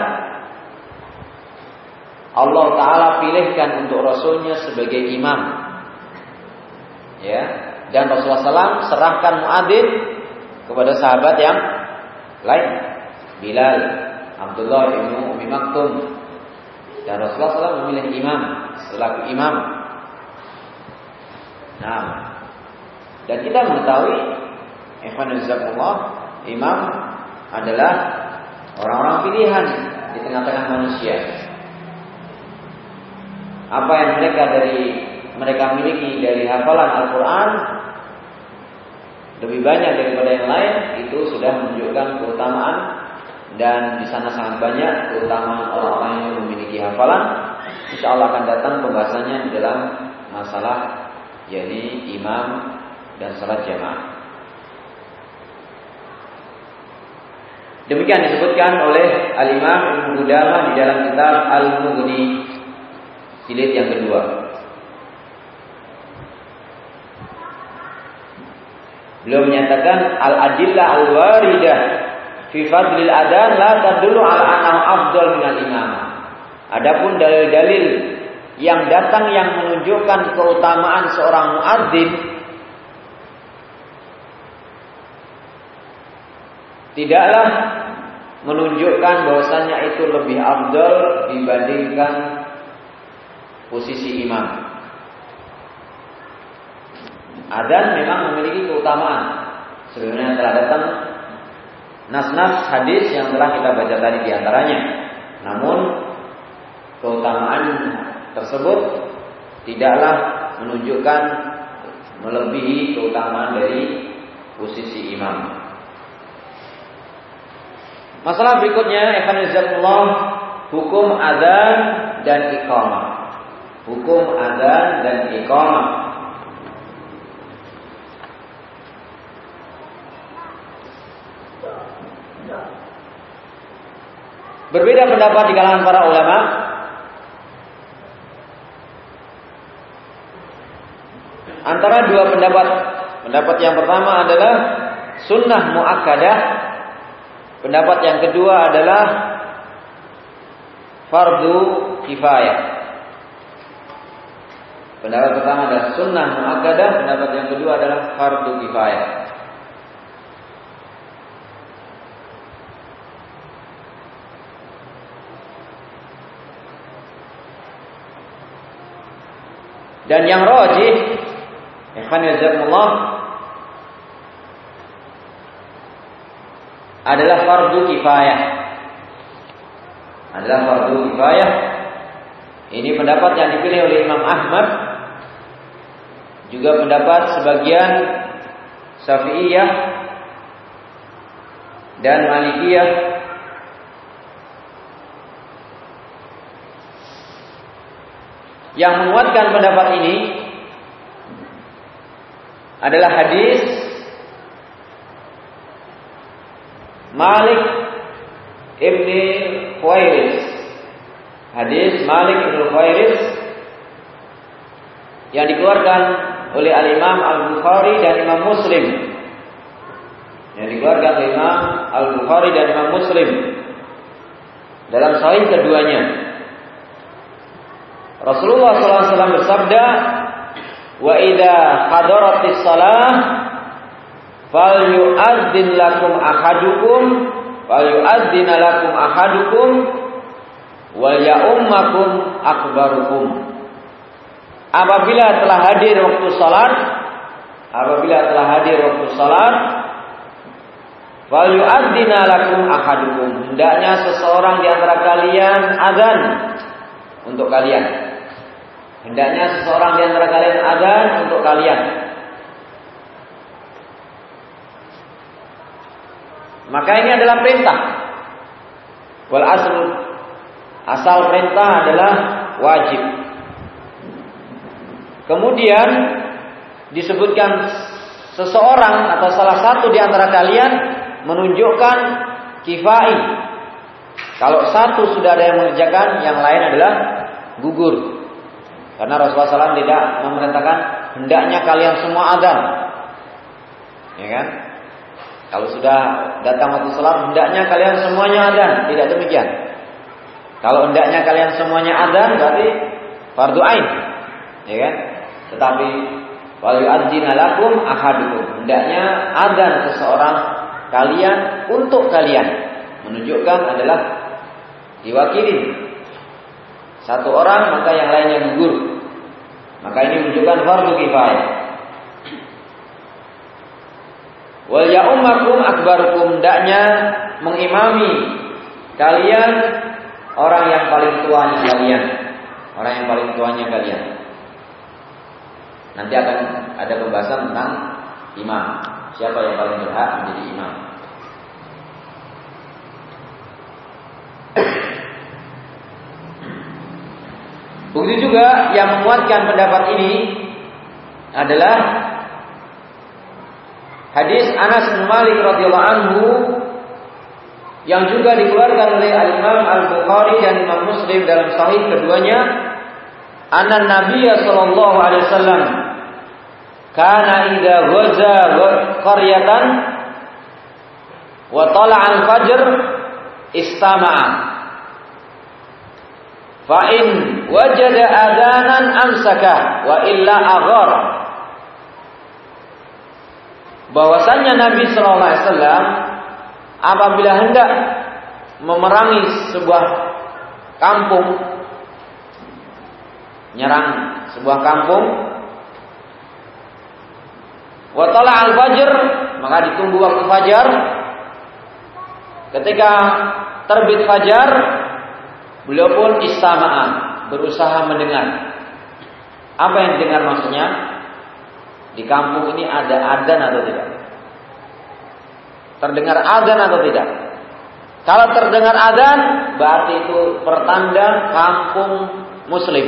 Speaker 1: Allah Ta'ala pilihkan untuk Rasulnya sebagai imam. Ya, dan Rasulullah SAW serahkan muadzin kepada sahabat yang lain. Bilal, Abdullah bin Umi Maktum. Dan Rasulullah SAW memilih imam selaku imam Nah, dan kita mengetahui Ikhwanullah imam adalah orang-orang pilihan di tengah-tengah manusia. Apa yang mereka dari mereka miliki dari hafalan Al-Quran lebih banyak daripada yang lain itu sudah menunjukkan keutamaan dan di sana sangat banyak keutamaan orang-orang yang memiliki hafalan. Insya Allah akan datang pembahasannya di dalam masalah yakni imam dan salat jamaah. Demikian disebutkan oleh Al-Imam Qudamah di dalam kitab Al-Mughni jilid yang kedua. Beliau menyatakan al-adillah al-waridah fi fadlil adan la tadullu ala annahu afdal minal imam. Adapun dalil-dalil yang datang yang menunjukkan keutamaan seorang muadzin tidaklah menunjukkan bahwasanya itu lebih afdal dibandingkan posisi imam. Adzan memang memiliki keutamaan. Sebenarnya telah datang nas-nas hadis yang telah kita baca tadi di antaranya. Namun keutamaan tersebut tidaklah menunjukkan melebihi keutamaan dari posisi imam. Masalah berikutnya, Evanizatullah hukum adzan dan iqamah. Hukum adzan dan iqamah. Berbeda pendapat di kalangan para ulama. Antara dua pendapat. Pendapat yang pertama adalah sunnah muakkadah Pendapat yang kedua adalah fardu kifayah. Pendapat pertama adalah sunnah muakkadah, pendapat yang kedua adalah fardu kifayah. Dan yang rajih, ikhwan Allah adalah fardu kifayah. Adalah fardu kifayah. Ini pendapat yang dipilih oleh Imam Ahmad. Juga pendapat sebagian Syafi'iyah dan Malikiyah yang menguatkan pendapat ini adalah hadis Malik ibni Khuairis. Hadis Malik ibni Khuairis yang dikeluarkan oleh Al Imam Al Bukhari dan Imam Muslim. Yang dikeluarkan oleh Imam Al Bukhari dan Imam Muslim dalam sahih keduanya. Rasulullah SAW bersabda, "Wa idza hadaratis salah fal yu'adzin lakum ahadukum fal yu'adzin lakum ahadukum wal ya'ummakum akbarukum. Apabila telah hadir waktu salat apabila telah hadir waktu salat fal yu'adzin lakum ahadukum. Hendaknya seseorang di antara kalian azan untuk kalian hendaknya seseorang di antara kalian azan untuk kalian Maka ini adalah perintah. Wal asal asal perintah adalah wajib. Kemudian disebutkan seseorang atau salah satu di antara kalian menunjukkan kifai. Kalau satu sudah ada yang mengerjakan, yang lain adalah gugur. Karena Rasulullah SAW tidak memerintahkan hendaknya kalian semua ada. Ya kan? Kalau sudah datang waktu sholat, hendaknya kalian semuanya ada. Tidak demikian. Kalau hendaknya kalian semuanya ada, berarti fardu ain. Ya kan? Tetapi wal yu'adzina lakum ahadukum. Hendaknya ada seseorang kalian untuk kalian. Menunjukkan adalah diwakili. Satu orang maka yang lainnya gugur. Maka ini menunjukkan fardu kifayah. Wal ya'ummakum akbarukum daknya mengimami kalian orang yang paling tuanya kalian. Orang yang paling tuanya kalian. Nanti akan ada pembahasan tentang imam. siapa yang paling berhak menjadi imam. Begitu juga yang menguatkan pendapat ini adalah hadis Anas bin Malik radhiyallahu anhu yang juga dikeluarkan oleh Al Imam Al Bukhari dan Imam Muslim dalam sahih keduanya anna Nabi sallallahu alaihi wasallam kana idza ghaza qaryatan wa tala'a al-fajr istama'a Fa'in wajada adanan amsaka wa illa aghar. Bahwasanya Nabi Shallallahu Alaihi Wasallam apabila hendak memerangi sebuah kampung, nyerang sebuah kampung, watala al fajr maka ditunggu waktu fajar. Ketika terbit fajar, Beliau pun istama'an, berusaha mendengar. Apa yang dengar maksudnya? Di kampung ini ada adan atau tidak? Terdengar adan atau tidak? Kalau terdengar adan, berarti itu pertanda kampung muslim.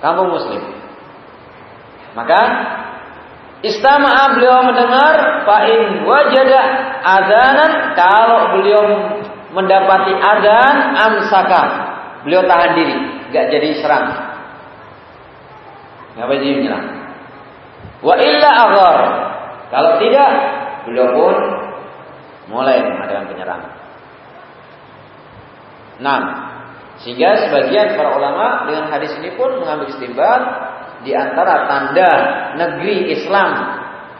Speaker 1: Kampung muslim. Maka Istama'a beliau mendengar fa'in wajada kalau beliau mendapati adan amsaka. Beliau tahan diri, nggak jadi serang. Nggak jadi menyerang. Wa illa aghar. Kalau tidak, beliau pun mulai mengadakan penyerangan. Nah, sehingga sebagian para ulama dengan hadis ini pun mengambil istimbat di antara tanda negeri Islam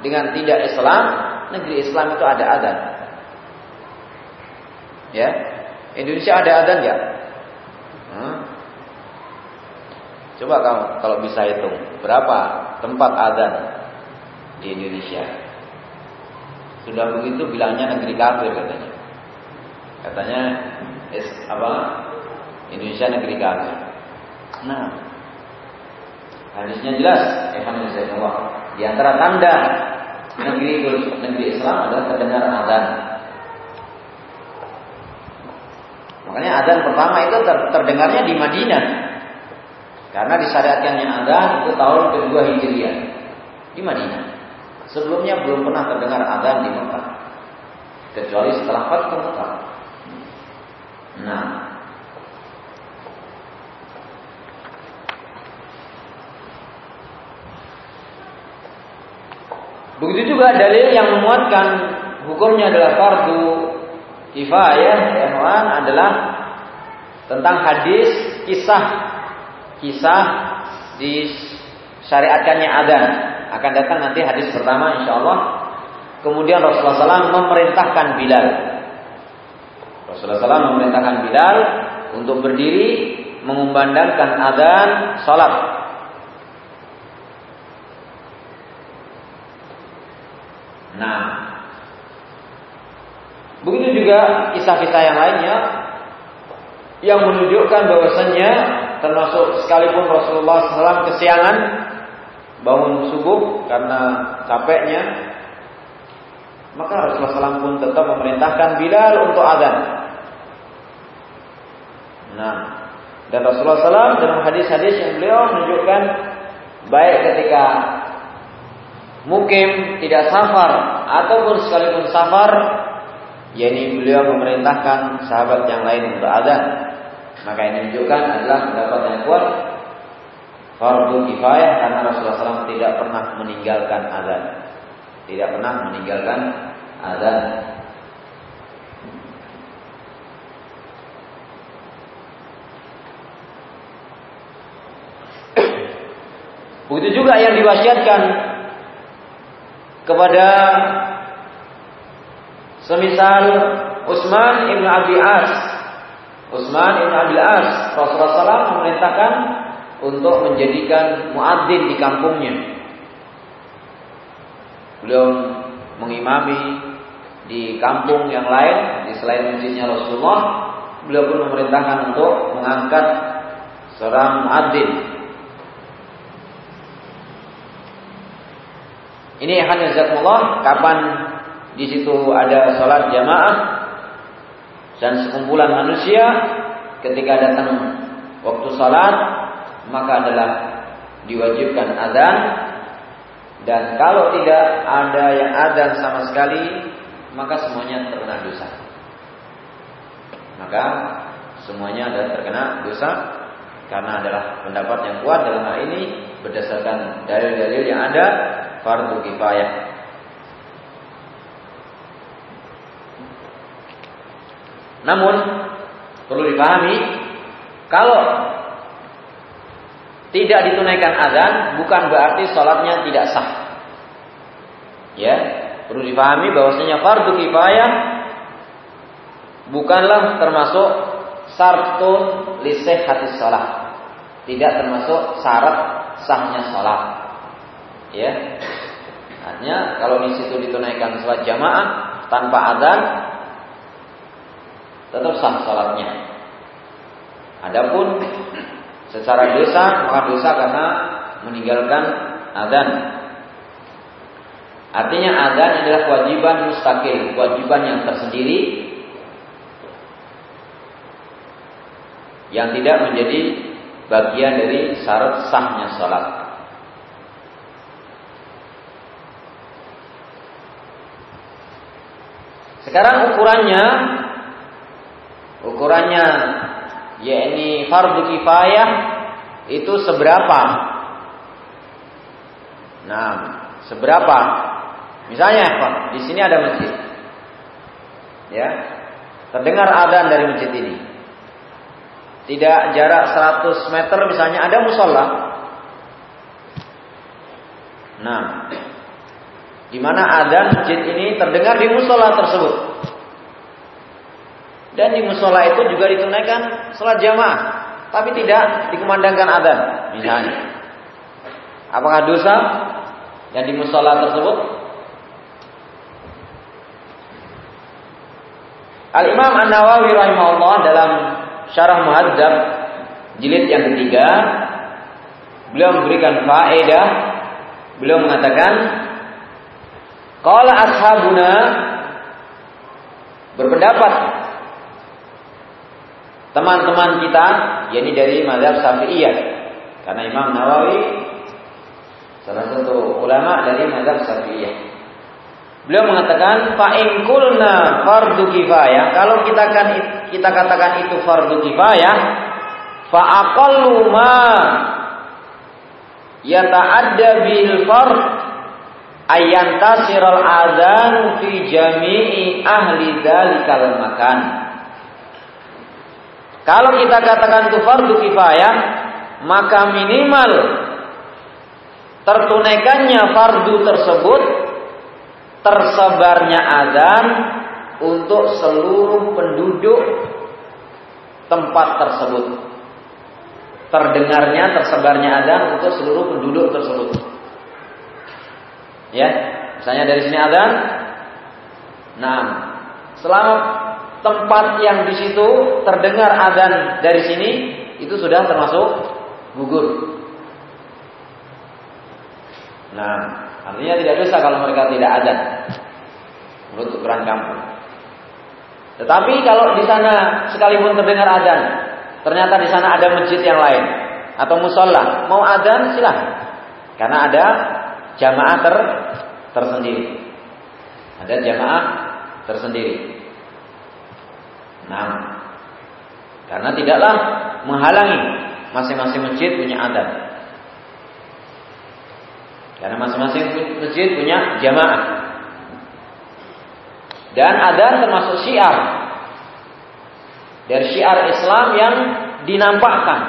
Speaker 1: dengan tidak Islam, negeri Islam itu ada adan. Ya, Indonesia ada adzan ya? Hmm? Coba kamu kalau bisa hitung berapa tempat adzan di Indonesia. Sudah begitu bilangnya negeri kafir katanya. Katanya es, apa? Indonesia negeri kafir. Nah, hadisnya jelas. Allah. Di antara tanda negeri negeri Islam adalah terdengar adzan. Makanya adzan pertama itu ter terdengarnya di Madinah. Karena disyariatkannya adzan itu tahun kedua Hijriah di Madinah. Sebelumnya belum pernah terdengar adzan di Mekah. Kecuali setelah Fathu Mekah. Nah, Begitu juga dalil yang memuatkan hukumnya adalah fardu kifayah ya. Adalah tentang hadis kisah. Kisah di syariatkannya adzan. Akan datang nanti hadis pertama insya Allah kemudian Rasulullah SAW memerintahkan Bilal. Rasulullah SAW memerintahkan Bilal untuk berdiri mengumandangkan adzan salat. Nah Begitu juga kisah-kisah yang lainnya yang menunjukkan bahwasannya termasuk sekalipun Rasulullah SAW kesiangan bangun subuh karena capeknya maka Rasulullah SAW pun tetap memerintahkan Bilal untuk adzan. Nah, dan Rasulullah SAW dalam hadis-hadis yang beliau menunjukkan baik ketika mukim tidak safar ataupun sekalipun safar yakni beliau memerintahkan sahabat yang lain untuk adzan. Maka ini menunjukkan adalah pendapat yang kuat fardu kifayah karena Rasulullah SAW tidak pernah meninggalkan adzan. Tidak pernah meninggalkan adzan. Begitu juga yang diwasiatkan kepada Semisal Utsman ibn Abi As, Utsman ibn Abi As, Rasulullah SAW memerintahkan untuk menjadikan muadzin di kampungnya. Beliau mengimami di kampung yang lain di selain masjidnya Rasulullah, beliau pun memerintahkan untuk mengangkat seorang muadzin Ini hanya zakumullah kapan di situ ada sholat jamaah dan sekumpulan manusia ketika datang waktu sholat maka adalah diwajibkan adzan dan kalau tidak ada yang adzan sama sekali maka semuanya terkena dosa. Maka semuanya adalah terkena dosa karena adalah pendapat yang kuat dalam hal ini berdasarkan dalil-dalil yang ada fardu kifayah. Namun perlu dipahami kalau tidak ditunaikan azan bukan berarti sholatnya tidak sah. Ya, perlu dipahami bahwasanya fardu kifayah bukanlah termasuk sartun liseh hati sholat. Tidak termasuk syarat sahnya sholat. Ya, artinya kalau di situ ditunaikan sholat jamaah tanpa adzan tetap sah sholatnya. Adapun secara dosa maka dosa karena meninggalkan adzan. Artinya adzan adalah kewajiban mustakil, kewajiban yang tersendiri yang tidak menjadi bagian dari syarat sahnya sholat. Sekarang ukurannya ukurannya yakni fardu kifayah itu seberapa? Nah, seberapa? Misalnya, Pak, di sini ada masjid. Ya. Terdengar adzan dari masjid ini. Tidak jarak 100 meter misalnya ada musola. Nah, di mana adzan masjid ini terdengar di musola tersebut. Dan di musola itu juga ditunaikan sholat jamaah, tapi tidak dikumandangkan adzan, misalnya. Apakah dosa yang di musola tersebut? Al Imam An Nawawi rahimahullah dalam Syarah Muhadzab jilid yang ketiga beliau memberikan faedah beliau mengatakan qala ashabuna berpendapat teman-teman kita yakni dari mazhab Syafi'iyah. Karena Imam Nawawi salah satu ulama dari mazhab Syafi'iyah. Beliau mengatakan fa in fardu kifayah, kalau kita kan kita katakan itu fardu kifayah, fa aqallu ma yata'adda bil fard ayan tasiral adzan fi jami'i ahli dzalikal makan. Kalau kita katakan itu fardu kifayah, maka minimal tertunaikannya fardu tersebut tersebarnya azan untuk seluruh penduduk tempat tersebut. Terdengarnya, tersebarnya azan untuk seluruh penduduk tersebut. Ya, misalnya dari sini azan. Nah, selama tempat yang di situ terdengar azan dari sini, itu sudah termasuk gugur. Nah, Artinya tidak dosa kalau mereka tidak ada menurut ukuran kampung. Tetapi kalau di sana sekalipun terdengar adzan, ternyata di sana ada masjid yang lain atau musola, mau adzan silahkan. Karena ada jamaah ter tersendiri. Ada jamaah tersendiri. Nah, karena tidaklah menghalangi masing-masing masjid punya adat. Karena masing-masing masjid punya jamaah. Dan ada termasuk syiar. Dari syiar Islam yang dinampakkan.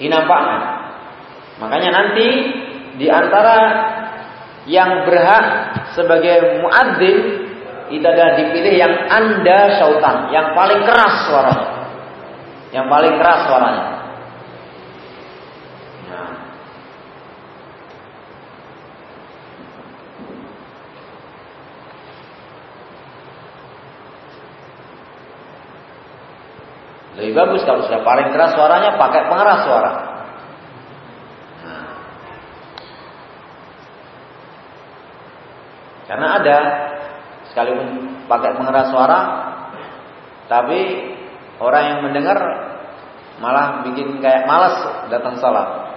Speaker 1: Dinampakkan. Makanya nanti di antara yang berhak sebagai muadzin itu adalah dipilih yang anda syautan, yang paling keras suaranya. Yang paling keras suaranya. Lebih bagus kalau sudah paling keras suaranya pakai pengeras suara. Nah. Karena ada sekalipun pakai pengeras suara tapi orang yang mendengar malah bikin kayak malas datang salat.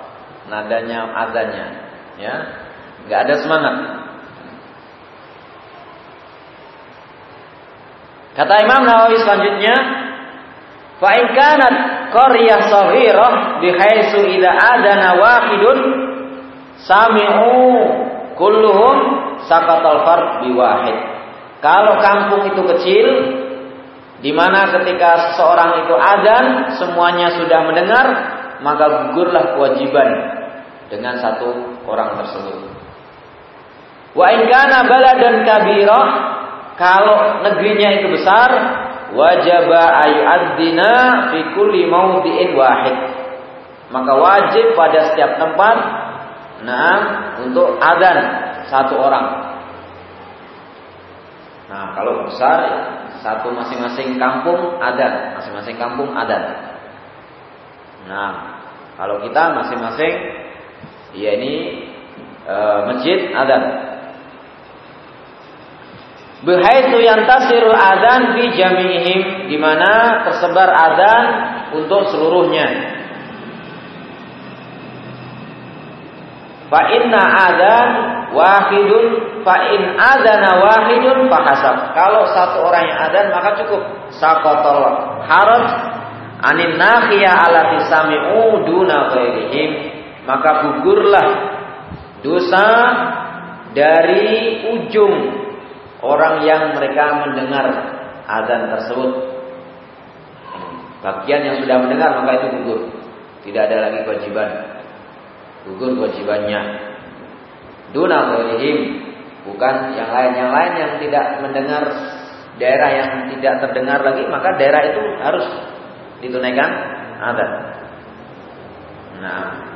Speaker 1: Nadanya adanya, ya. nggak ada semangat. Kata Imam Nawawi selanjutnya, fa in kanat qaryah saghirah adana wahidun sami'u kulluhum sakatal fard biwahid. Kalau kampung itu kecil, di mana ketika seseorang itu adzan semuanya sudah mendengar, maka gugurlah kewajiban dengan satu orang tersebut. Wa in kana baladan kabirah, kalau negerinya itu besar, wajaba ayu'adzina fi kulli mawdi'in wahid. Maka wajib pada setiap tempat nah untuk adzan satu orang. Nah, kalau besar satu masing-masing kampung ada, masing-masing kampung ada. Nah, kalau kita masing-masing ya ini e, masjid ada. Bihaitu yantasiru adzan fi jami'ihim di mana tersebar adzan untuk seluruhnya. Fa inna adzan wahidun fa in adzana wahidun hasab. Kalau satu orang yang adzan maka cukup. Saqatal haraj anin nahiya alati sami'u duna ghairihim. Maka gugurlah dosa dari ujung orang yang mereka mendengar adzan tersebut. Bagian yang sudah mendengar maka itu gugur. Tidak ada lagi kewajiban gugur kewajibannya. Duna ghairihim, bukan yang lain yang lain yang tidak mendengar daerah yang tidak terdengar lagi, maka daerah itu harus ditunaikan adat. Nah,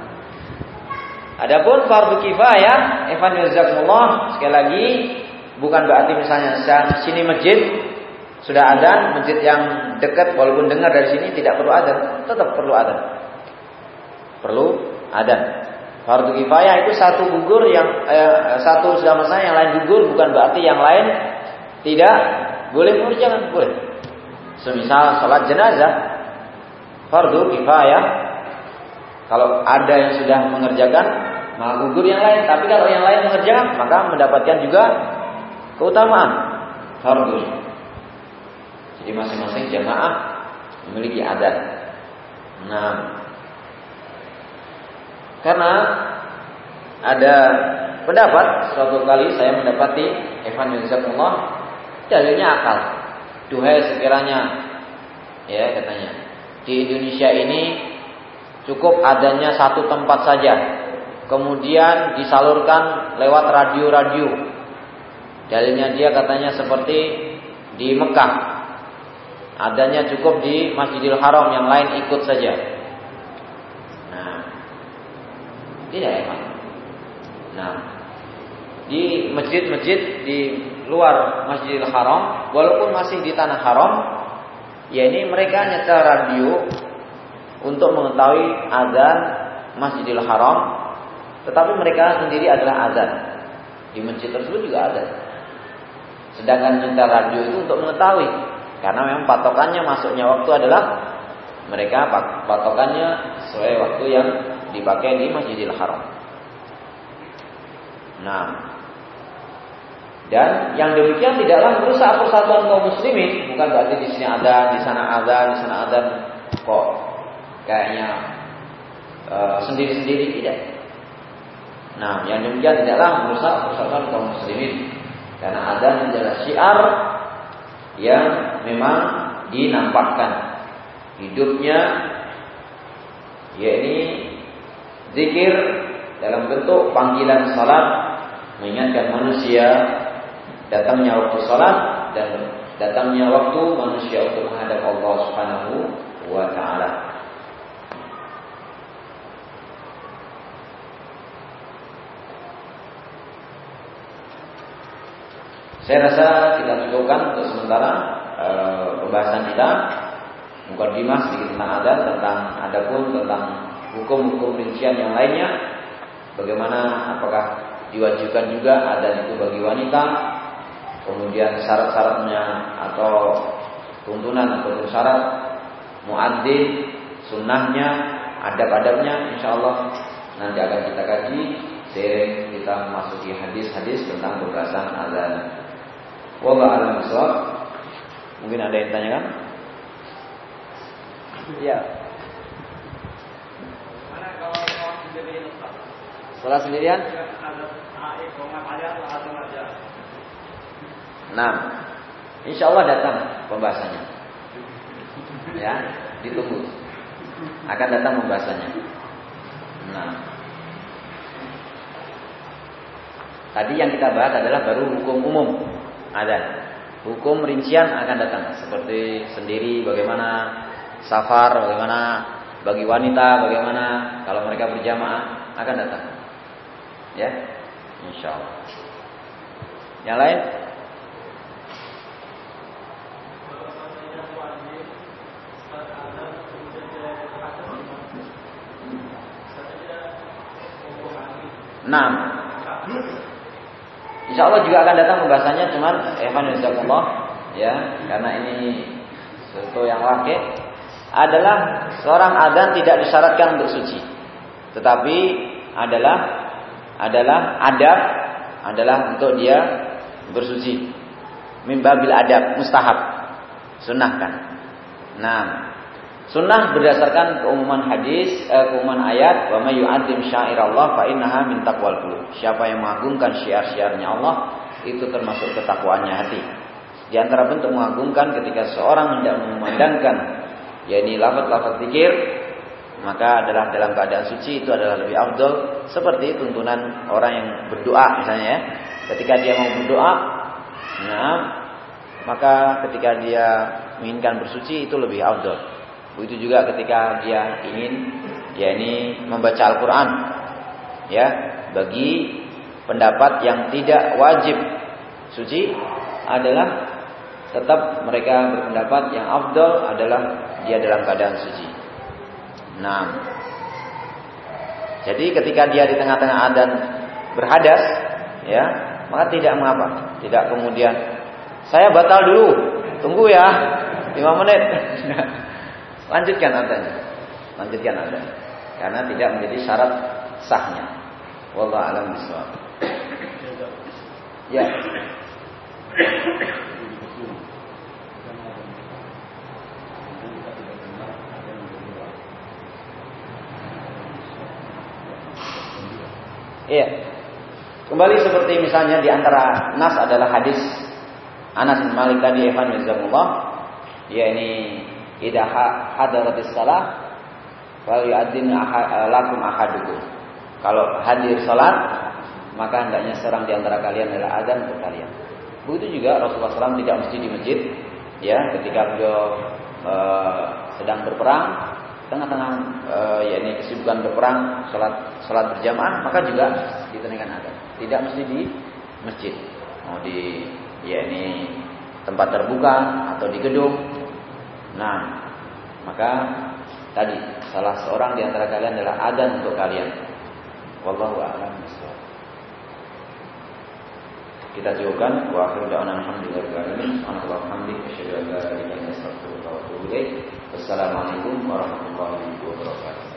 Speaker 1: Adapun fardu kifayah, Evan Yazakumullah sekali lagi bukan berarti misalnya sini masjid sudah ada masjid yang dekat walaupun dengar dari sini tidak perlu ada, tetap perlu ada. Perlu ada. Fardu kifayah itu satu gugur yang eh, satu sudah masalah yang lain gugur bukan berarti yang lain tidak boleh mengerjakan boleh. Semisal salat jenazah fardu kifayah kalau ada yang sudah mengerjakan maka gugur yang lain tapi kalau yang lain mengerjakan maka mendapatkan juga keutamaan fardu. Jadi masing-masing jamaah memiliki adat. Nah, karena ada pendapat suatu kali saya mendapati Evan Allah dalilnya akal. Duhai sekiranya ya katanya di Indonesia ini cukup adanya satu tempat saja. Kemudian disalurkan lewat radio-radio. Dalilnya dia katanya seperti di Mekah. Adanya cukup di Masjidil Haram yang lain ikut saja. Tidak ya Pak. Nah, di masjid-masjid di luar Masjidil Haram, walaupun masih di tanah haram, ya ini mereka nyetel radio untuk mengetahui azan Masjidil Haram, tetapi mereka sendiri adalah azan. Di masjid tersebut juga ada. Sedangkan nyetel radio itu untuk mengetahui, karena memang patokannya masuknya waktu adalah mereka patokannya sesuai waktu yang dipakai di Masjidil Haram. Nah, dan yang demikian tidaklah merusak persatuan kaum muslimin. Bukan berarti di sini ada, di sana ada, di sana ada kok kayaknya uh, sendiri-sendiri tidak. Nah, yang demikian tidaklah merusak persatuan kaum muslimin. Karena ada adalah syiar yang memang dinampakkan hidupnya yakni Zikir dalam bentuk panggilan salat mengingatkan manusia datangnya waktu salat dan datangnya waktu manusia untuk menghadap Allah Subhanahu wa taala. Saya rasa kita cukupkan untuk sementara e, pembahasan kita. Mukadimah sedikit tentang adat, tentang adapun tentang hukum-hukum rincian yang lainnya bagaimana apakah diwajibkan juga ada itu bagi wanita. Kemudian syarat-syaratnya atau tuntunan atau syarat muadzin, sunnahnya, adab-adabnya insya Allah nanti akan kita kaji sering kita masuki hadis-hadis tentang pembahasan azan. Wallahu a'lam Mungkin ada yang tanyakan? Ya. Salah sendirian? Nah, insya Allah datang pembahasannya. Ya, ditunggu. Akan datang pembahasannya. Nah, tadi yang kita bahas adalah baru hukum umum ada. Hukum rincian akan datang seperti sendiri bagaimana safar, bagaimana bagi wanita, bagaimana kalau mereka berjamaah akan datang. Ya, insya Allah. Yang lain? Enam. Insya Allah juga akan datang pembahasannya, cuman Evan ya, karena ini sesuatu yang wakil adalah seorang adzan tidak disyaratkan untuk suci, tetapi adalah adalah adab adalah untuk dia bersuci. Mimbabil adab mustahab. Sunnahkan. Nah, sunnah berdasarkan keumuman hadis, eh, keumuman ayat, wa may yu'azzim syairallah fa innaha min taqwal qulub. Siapa yang mengagungkan syiar-syiarnya Allah, itu termasuk ketakwaannya hati. Di antara bentuk mengagungkan ketika seorang hendak memandangkan yakni lafaz-lafaz zikir maka adalah dalam keadaan suci itu adalah lebih afdol seperti tuntunan orang yang berdoa misalnya ya. Ketika dia mau berdoa, nah maka ketika dia menginginkan bersuci itu lebih afdol. Begitu juga ketika dia ingin ya ini membaca Al-Qur'an. Ya, bagi pendapat yang tidak wajib suci adalah tetap mereka berpendapat yang afdol adalah dia dalam keadaan suci. Nah, jadi ketika dia di tengah-tengah adan berhadas, ya, maka tidak mengapa. Tidak kemudian saya batal dulu, tunggu ya, lima menit. Lanjutkan adanya, lanjutkan adanya, karena tidak menjadi syarat sahnya. Wallahu a'lam. Ya. Iya. Kembali seperti misalnya di antara nas adalah hadis Anas bin Malik tadi Evan Yazamullah yakni idza hadaratis salah wal yu'adzin lakum ahadukum. Kalau hadir salat maka hendaknya seorang di antara kalian adalah adzan untuk kalian. Begitu juga Rasulullah SAW tidak mesti di masjid ya ketika beliau e, sedang berperang tengah-tengah e, ya ini kesibukan berperang, sholat sholat berjamaah, maka juga ditenangkan ada. Tidak mesti di masjid, mau di ya ini tempat terbuka atau di gedung. Nah, maka tadi salah seorang di antara kalian adalah adan untuk kalian. Wallahu a'lam bishawab. Kita jawabkan wa akhiru da'wana alhamdulillahi rabbil alamin. Wa la ilaha wabarakatuh. Wassalamualaikum warahmatullahi wabarakatuh.